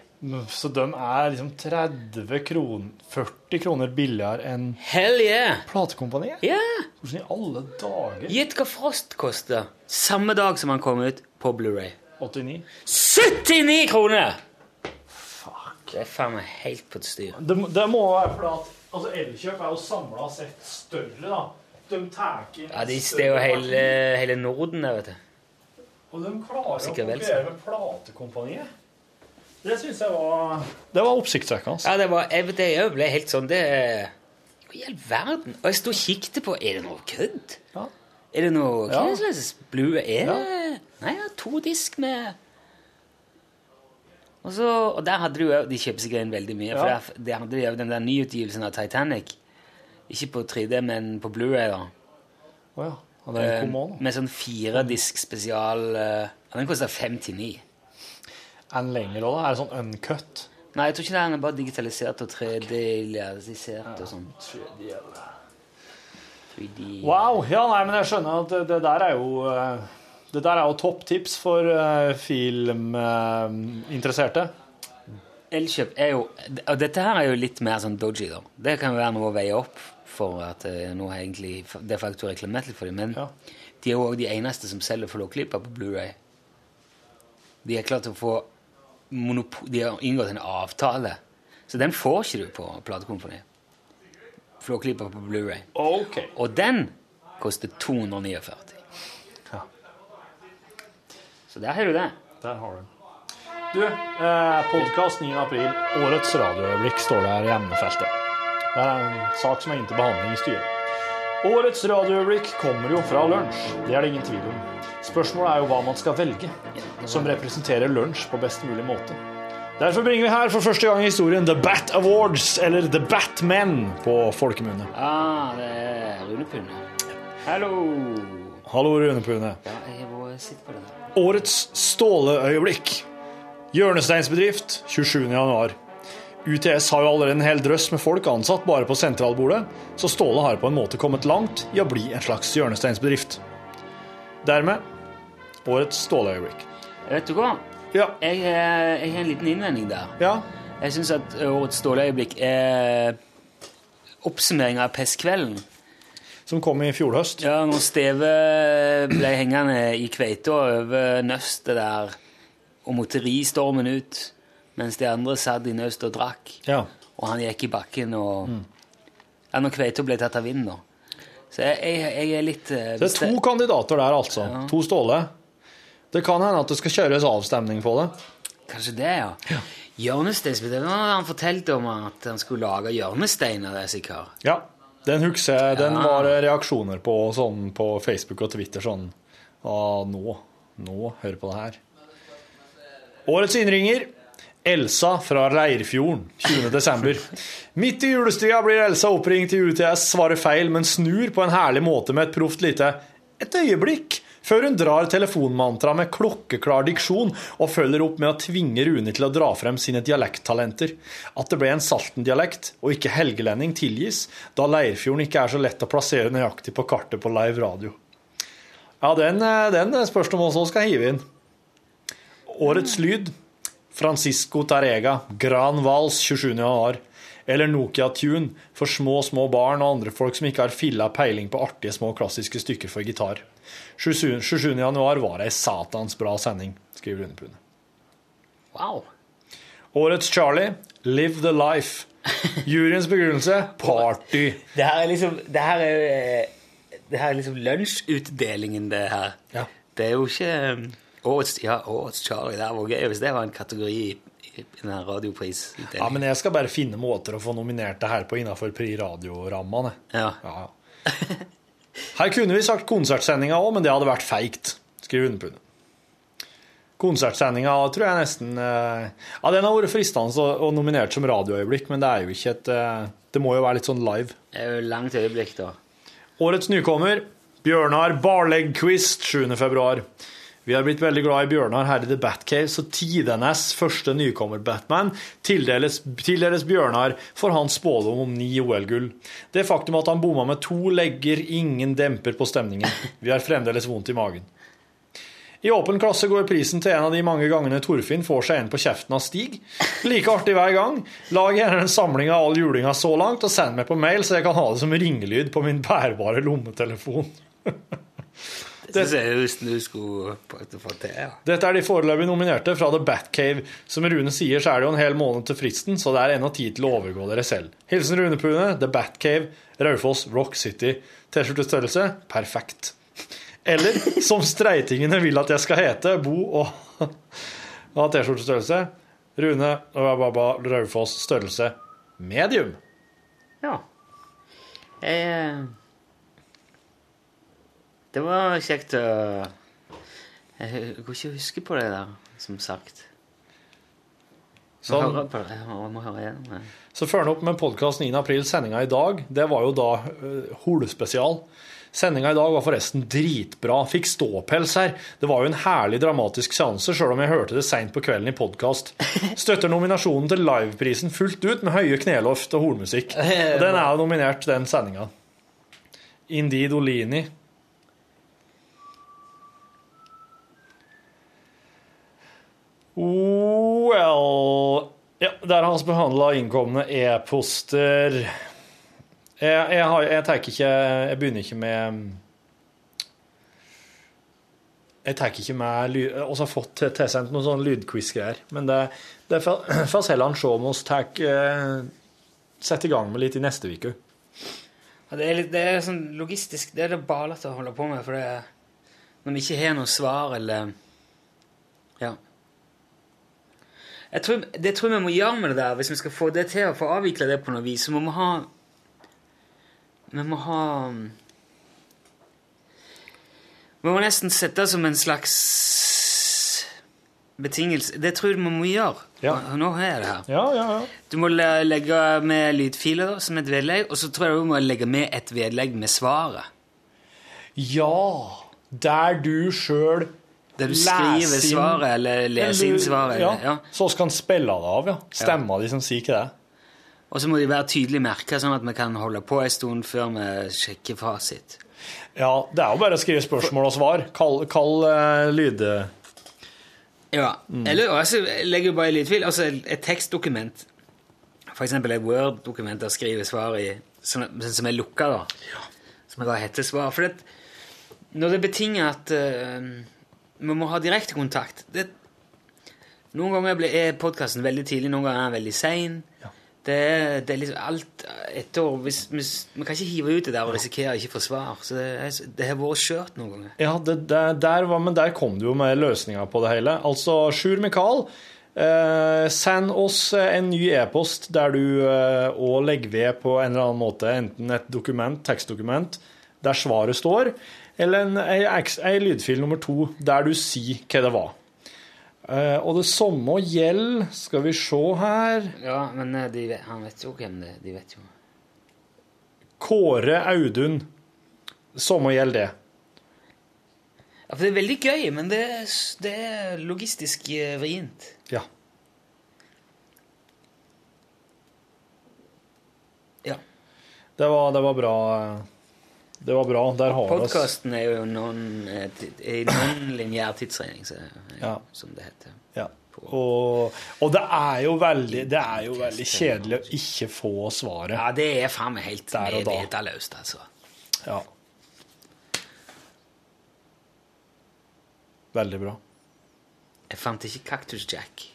Så de er liksom 30 kroner 40 kroner billigere enn Hell yeah! platekompaniet? Yeah. Hvordan i alle dager? Gjett hva Frost koster samme dag som han kom ut på Blu-ray. 89? 79 kroner! Fuck. Det er faen meg helt på et styr. Det, det må være fordi altså Elkjøp er jo samla sett større, da. De tar inn Ja, de, Det er jo hele, hele Norden der, vet du. Og de klarer Sikkert å konkurrere med platekompaniet. Det syns jeg var Det var oppsiktsvekkende. Ja, det var, jeg, det, jeg ble helt sånn det Hva i all verden? Og jeg sto og kikket på Er det noe kødd? Ja. Er det noe Hva Ja. slags blue er det? Nei, ja, to disk med og, så, og der hadde de jo De kjøper sikkert inn veldig mye. For Ja. der, der hadde de jo den der nyutgivelsen av Titanic. Ikke på 3D, men på Blu-ray. da Oh, ja. Og den Eh, kom også nå. Med sånn firedisk spesial uh, Den koster 59. Er den lenger òg, da? Er det sånn uncut? Nei, jeg tror ikke det er den er bare digitalisert og 3D-realisert og sånn. 3D Wow! Ja, nei, men jeg skjønner at det, det der er jo eh, Det der er jo topptips for uh, filminteresserte. Elkjøp er jo Og dette her er jo litt mer sånn dodgy, da. Det kan være noe å veie opp for at eh, noe egentlig Det er faktisk reklamert litt for dem, men Ja. de er jo òg de eneste som selger flåklipper på Blu-ray. De er klart å få. De har inngått en avtale, så den får ikke du på platekomponiet. Flåklipper på Blu-ray. Okay. Og den koster 249. Så der har du det. Der har du den. Du, eh, podkast 9. april. Årets radioøyeblikk står det her i emnefeltet. Det er en sak som er inntil behandling i styret. Årets radioøyeblikk kommer jo fra lunsj. Det er det ingen tvil om. Spørsmålet er jo hva man skal velge, som representerer lunsj på best mulig måte. Derfor bringer vi her for første gang i historien The Bat Awards, eller The Batmen på folkemunne. Ah, det er Rune Pune. Hallo! Hallo, Rune Pune. Ja, jeg har sitte sitt på det. Årets ståleøyeblikk. Hjørnesteinsbedrift 27. januar. UTS har jo allerede en hel drøss med folk ansatt bare på sentralbordet, så Ståle har på en måte kommet langt i å bli en slags hjørnesteinsbedrift. Dermed årets ståleøyeblikk. Vet du hva? Ja. Jeg, eh, jeg har en liten innvending der. Ja. Jeg syns at årets ståleøyeblikk er oppsummering av pestkvelden. Som kom i fjor høst. Ja, når Steve ble hengende i kveita over nøstet der og måtte ri stormen ut, mens de andre satt i nøst og drakk, Ja. og han gikk i bakken og Ja, når kveita ble tatt av vinden, da. Så jeg, jeg, jeg er litt eh, Det er to kandidater der, altså. To Ståle. Det kan hende at det skal kjøres avstemning på det. Kanskje det, ja. Hjørnesteinsbedrift. Nå har han fortalt om at han skulle lage hjørnestein av det, sikkert. Ja. Den husker jeg. Den Ja. var reaksjoner på sånn på Facebook og Twitter sånn ah, nå, nå, hør på det her. Årets innringer. Elsa fra Leirfjorden, 20. desember. Midt i julestria blir Elsa oppringt til UTS, svarer feil, men snur på en herlig måte med et proft lite 'et øyeblikk', Før hun drar telefonmantra med klokkeklar diksjon og følger opp med å tvinge Rune til å dra frem sine dialekttalenter. At det ble en Salten-dialekt og ikke helgelending tilgis, da Leirfjorden ikke er så lett å plassere nøyaktig på kartet på live radio. Ja, den, eh, den spørs det om også skal hive inn. Årets lyd Francisco Tarega, Gran Vals 27. januar. Eller Nokia Tune for små, små barn og andre folk som ikke har filla peiling på artige, små klassiske stykker for gitar. 27. 27. januar var ei satans bra sending, skriver Rune Pune. Wow. Årets Charlie, Live the Life. Juryens begrunnelse, party. Det her er liksom Det her er, eh, det her er liksom lunsjutdelingen, det her. Ja. Det er jo ikke um, årets, ja, årets Charlie. Det var gøy hvis det var en kategori i, i den her radioprisutdelingen. Ja, men jeg skal bare finne måter å få nominert det her på innafor Pri Radio-rammene. Ja. Ja. Her kunne vi sagt konsertsendinga òg, men det hadde vært feigt, skriver Underpundet. Konsertsendinga tror jeg nesten eh, Ja, den har vært fristende og nominert som radioøyeblikk, men det er jo ikke et eh, Det må jo være litt sånn live. Det er jo langt øyeblikk, da. Årets nykommer, Bjørnar Barleggquist, 7. februar. Vi har blitt veldig glad i Bjørnar her i The Batcave, så tidenes første nykommer-Batman tildeles, tildeles Bjørnar for hans spådom om ni OL-gull. Det faktum at han bomma med to legger, ingen demper på stemningen. Vi har fremdeles vondt i magen. I åpen klasse går prisen til en av de mange gangene Torfinn får seg en på kjeften av Stig. Like artig hver gang. Lag gjerne en samling av all julinga så langt, og send meg på mail, så jeg kan ha det som ringelyd på min bærbare lommetelefon. Det ser jeg just du skulle få- få til. ja. Dette er de foreløpig nominerte fra The Batcave. Som Rune sier, så er det jo en hel måned til fristen, så det er ennå tid til å overgå dere selv. Hilsen Rune Pune, The Batcave, Raufoss, Rock City. T-skjortestørrelse perfekt. Eller som streitingene vil at jeg skal hete, bo og ha T-skjortestørrelse. Rune Raufoss, størrelse medium. Ja. Jeg eh, Det var kjekt å Jeg går ikke å huske på det der, som sagt. Sånn. på det. Jeg må høre igjen. det. Så følger han opp med podkast 9. april. Sendinga i dag, det var jo da uh, Hole-spesial. Sendinga i dag var forresten dritbra. Fikk ståpels her. Det var jo en herlig dramatisk seanse, sjøl om jeg hørte det seint på kvelden i podkast. Støtter nominasjonen til liveprisen fullt ut med høye kneloft og hornmusikk. Og den er jo nominert, den sendinga. Indeed Well Ja, der har vi behandla innkomne e-poster. Jeg, jeg, har, jeg ikke Jeg begynner ikke med Jeg tenker ikke med. Vi har fått til- tilsendt noen sånne lydquiz-greier. Men det, det får heller se om vi tar eh, setter i gang med litt i neste uke. Ja, det, er litt, det er sånn logistisk Det er det balete å holde på med, for det når vi ikke har noe svar, eller Ja. Jeg tror, det tror vi må gjøre med det der. Hvis vi skal få det til å få avvikle det på noe vis, så må vi ha Vi må ha Vi må nesten sette det som en slags betingelse. Det tror jeg vi må gjøre. Ja. Nå har jeg det her. Ja, ja, ja. Du må legge med lydfiler som et vedlegg, og så tror jeg du må legge med et vedlegg med svaret. Ja! Der du sjøl Der du skriver svaret, eller leser inn svaret. Ja, ja. Så vi kan spille det av, ja. Stemma de som sier ikke det. Og så må de være tydelig merka, sånn at vi kan holde på en stund før vi sjekker fasit. Ja, det er jo bare å skrive spørsmål og svar. Kall, kall uh, lyd... Ja, Eller altså, jeg legger bare i lydfil. Altså et tekstdokument. Eksempel et Word-dokument der skriver svar i, sånn som er lukka, da. Som jeg da heter svar. For det, når det betinger at eh, vi må ha direkte kontakt det, Noen ganger blir- er podkasten veldig tidlig, noen ganger er den veldig sein. Det, er- det er liksom alt etter hvis, hvis, Vi kan ikke hive ut det der og risikere ikke få svar. Så det, er, det har vært skjørt noen ganger. Ja, det, det, der var, men der kom du jo med løsninga på det hele. Altså, Sjur Mikael, eh, send oss en ny e-post der du òg legger ved på en eller annen måte enten et dokument, tekstdokument, der svaret står, eller en, en, en lydfil nummer to der du sier hva det var. Uh, og det samme gjelder Skal vi se her Ja, men eh, de, han vet jo hvem det er. De vet jo. Kåre Audun. Samme gjelder det. Ja, for det er veldig gøy, men det, det er logistisk eh, vrient. Ja. Ja. Det var, det var bra. Eh, Det var bra. Der har vi oss. Podkasten er jo eh, non-lineær tidsregning, Ja. som det heter. Ja. Og, og det er jo veldig Det er jo veldig kjedelig å ikke få svaret. Ja, det er faen meg helt medvedeløst, altså. Ja. Veldig bra. Jeg fant ikke Cactus Jack.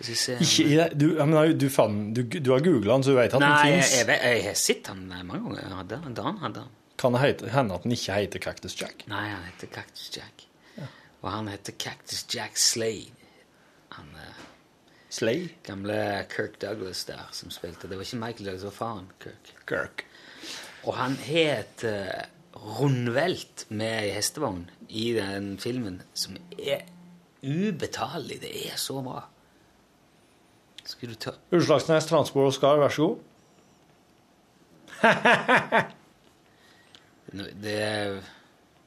Ikke i. Du, mener, du, fan, du, du har googla den, så du vet at Nei, den fins. vet- jeg har sett han mange ganger. Jeg hadde han, Dan hadde han. Kan det hende at den ikke heter Cactus Jack? Nei, han heter Cactus Jack. Og han heter Cactus Jack Slade. Han eh, Slay? gamle Kirk Douglas der som spilte. Det var ikke Michael Douglas, det var faren Kirk. Kirk. Og han het et eh, rundvelt med hestevogn i den filmen som er ubetalelig. Det er så bra. Skal du ta Utslagsnes Transport Oscar, vær så god. Nå, Det er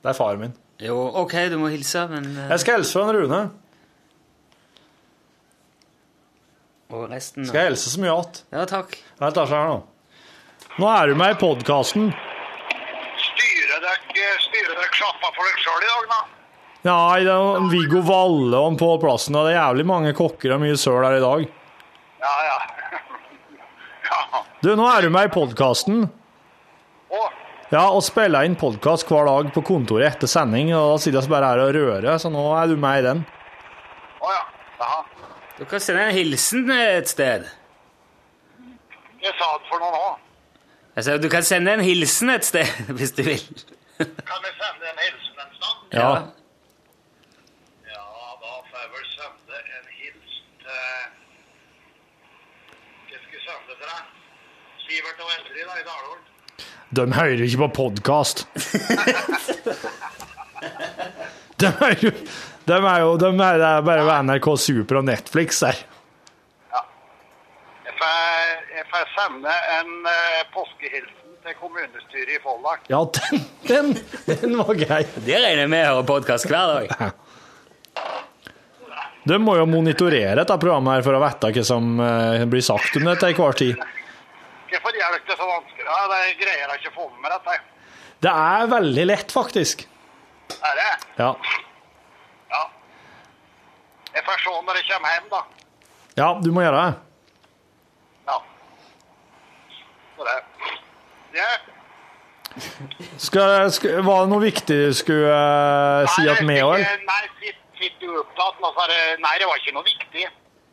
Det er faren min. Jo, OK, du må hilse, men eh, Jeg skal hilse fra en Rune. Og resten Skal jeg hilse så mye att? Ja, takk. Jeg tar seg her nå. Nå er du med i podkasten. Styrer dere styrer dere sjappa for dere sjøl i dag, da? Nei, det er Viggo Valle og Pål Plassen, og det er jævlig mange kokker og mye søl her i dag. Du, nå er du med i podkasten. Ja, og spiller inn podkast hver dag på kontoret etter sending, og da sitter vi bare her og rører, så nå er du med i den. å ja. Jaha. Du kan sende en hilsen et sted. Jeg sa det for noe nå. Jeg sa, du kan sende en hilsen et sted, hvis du vil. Kan vi sende en hilsen en stund? Ja. Ja, da får jeg vel sende en hilsen til Hva skal jeg sende til deg? Sivert og Endre da, i Dalholm. De hører ikke på podkast. De er jo de er jo de er, Det er bare ved NRK Super og Netflix der. Ja. jeg får sende en eh, påskehilsen til kommunestyret i Folldal. Ja, den, den, den var grei. Det regner jeg med å høre podkast hver dag. De må jo monitorere dette programmet her for å vite hva som eh, blir sagt om det til enhver tid. Hvorfor for hjelp. det så vanskelig? Ja, det greier jeg ikke å få med meg dette. Det er veldig lett, faktisk. Er det? Ja. Ja. Jeg får se når jeg kommer hjem, da. ja, du må gjøre det. Ja. Så det. Ja. Skal, skal, var det noe viktig du skulle uh, si at vi òg? Nei, sitt, sitt du opptatt nå, så er det Nei, det var ikke noe viktig.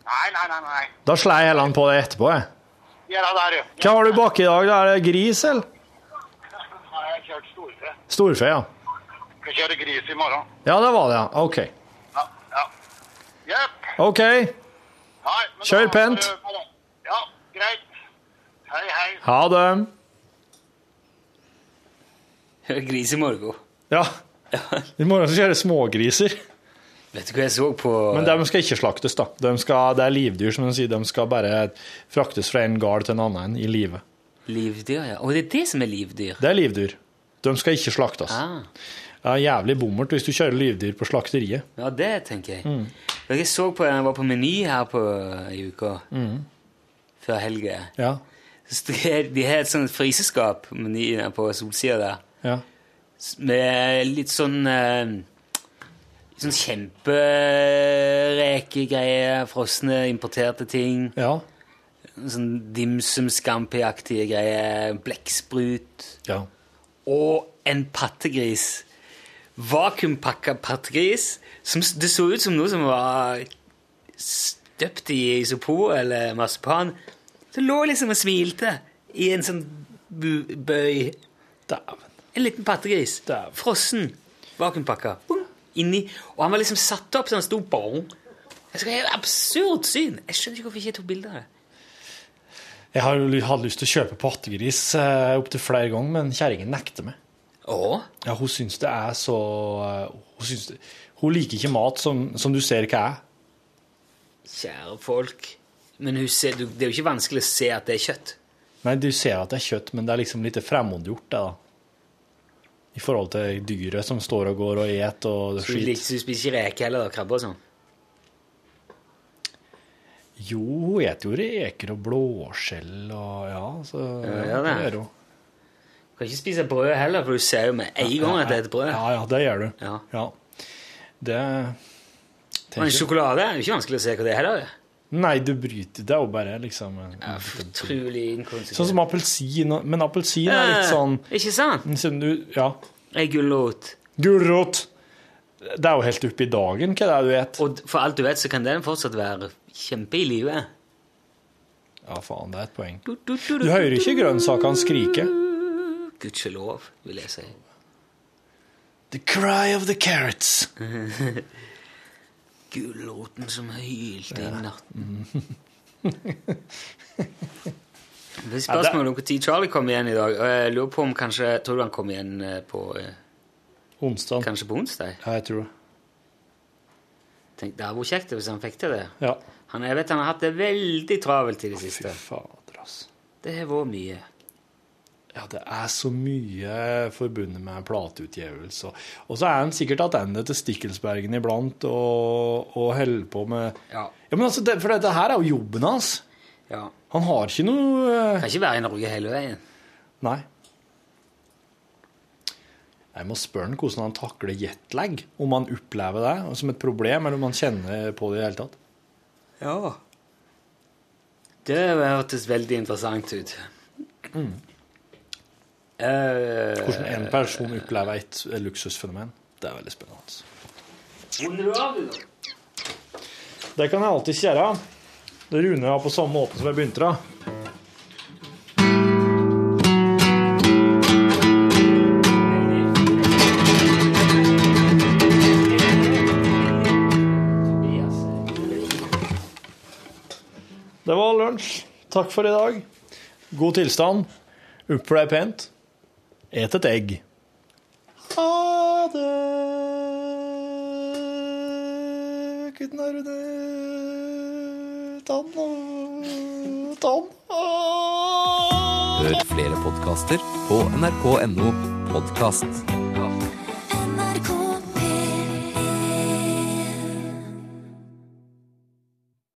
Nei, nei, nei. nei. Da slei jeg heller på det etterpå. Jeg. Gjør det der, jo. Hva har du baki i dag? Er det gris, eller? Har jeg kjørt storfe? Storfe, ja. Skal kjøre gris i morgen. Ja, det var det, ja. OK. Ja. ja. Jepp. OK. Nei, men Kjør da- pent. Ja, greit. Hei, hei. Ha det. Gris i morgen. Ja. I morgen så kjører kjøre smågriser. Vet du hva jeg så på Men de skal ikke slaktes, da. De skal, det er livdyr, som de sier. De skal bare fraktes fra en gard til en annen i live. livdyr? ja. Og det er det som er livdyr? Det er livdyr. De skal ikke slaktes. Ah, Det er jævlig bommert hvis du kjører livdyr på slakteriet. ja, det tenker jeg. Mm. Jeg så på, jeg var på Meny her på, i uka. Før helga. Ja. De har et sånt fryseskap på Meny på solsida der. Ja. Med litt sånn eh, Sånn kjemperekegreier, frosne, importerte ting. Ja. Sånn dimsum scampi-aktige greier. Blekksprut. ja. Og en pattegris. Vakuumpakka pattegris. Som det så ut som noe som var støpt i isopor eller marsipan. Så lå liksom og smilte i en sånn bu bøy. Dæven. En liten pattegris. Frossen. Vakuumpakka. Bong, Inni. Og han var liksom satt opp så han sto bong. Det er et absurd syn. Jeg skjønner ikke hvorfor jeg ikke tok bilde av det. Jeg har hatt lyst til å kjøpe pattegris eh, opptil flere ganger, men kjerringen nekter meg. Åh? Ja, hun syns det er så eh, Hun, syns det, hun liker ikke mat som, som du ser hva er. Kjære folk. Men ser, det er jo ikke vanskelig å se at det er kjøtt. Nei, du ser at det er kjøtt, men det er liksom litt fremmedgjort, det, da. I forhold til dyret som står og går og et og Så du, skit. liker- du spiser ikke reker heller, da? Krabbe og sånn? Jo, hun spiser jo reker og blåskjell og ja, så Ja, ja, det. gjør hun. Du kan ikke spise brød heller, for du ser jo med en gang at det er et brød. Ja, ja, det gjør du. Ja. Ja. Det Og Men sjokolade er jo ikke vanskelig å se hva det er heller. Nei, du bryter Det er jo bare liksom Ja, Utrolig inkonsekvent. Sånn som appelsin. Men appelsin er litt sånn Eh, Ikke sant? Sånn du, Ja. Ei gulrot. Gulrot. Det er jo helt oppe i dagen, hva det er du vet. Og for alt du vet, så kan den fortsatt være kjempe i live. Ja, faen, det er et poeng. Du, du, du, Du hører ikke grønnsakene skrike. Gudskjelov, vil jeg si. The cry of the carrots. Gulroten som hylte i natten. Det er spørsmål om når Charlie kommer igjen i dag. og Jeg lurer på om kanskje Tror du han kommer igjen eh, på eh, Onsdag. Kanskje på onsdag? Ja, jeg tror det. Tenk, Det hadde vært kjekt hvis han fikk til det. Ja. Han, jeg vet han har hatt det veldig travelt i det Fy siste. fader, altså. Det har vært mye. Ja, det er så mye forbundet med plateutgivelse. Og, så er han sikkert tilbake til Stikkelsbergen iblant og, og holder på med Ja. Ja, men altså, det, For dette her er jo jobben hans. ja. Han har ikke noe eh, Kan ikke være i Norge hele veien. Nei. Jeg må spørre han hvordan han takler jetlag. Om han opplever det som et problem, eller om han kjenner på det i det hele tatt. Ja. Det hørtes veldig interessant ut. Eh, Hvordan en person opplever et luksusfenomen. Det er veldig spennende. Det kan jeg alltid gjøre. Det runder av på samme måte som jeg begynte. da. Det var lunsj. Takk for i dag. God tilstand. Oppfør deg pent. Et et egg. Ha det gutten det Tann og Tann Hør flere podkaster på nrk.no podkast.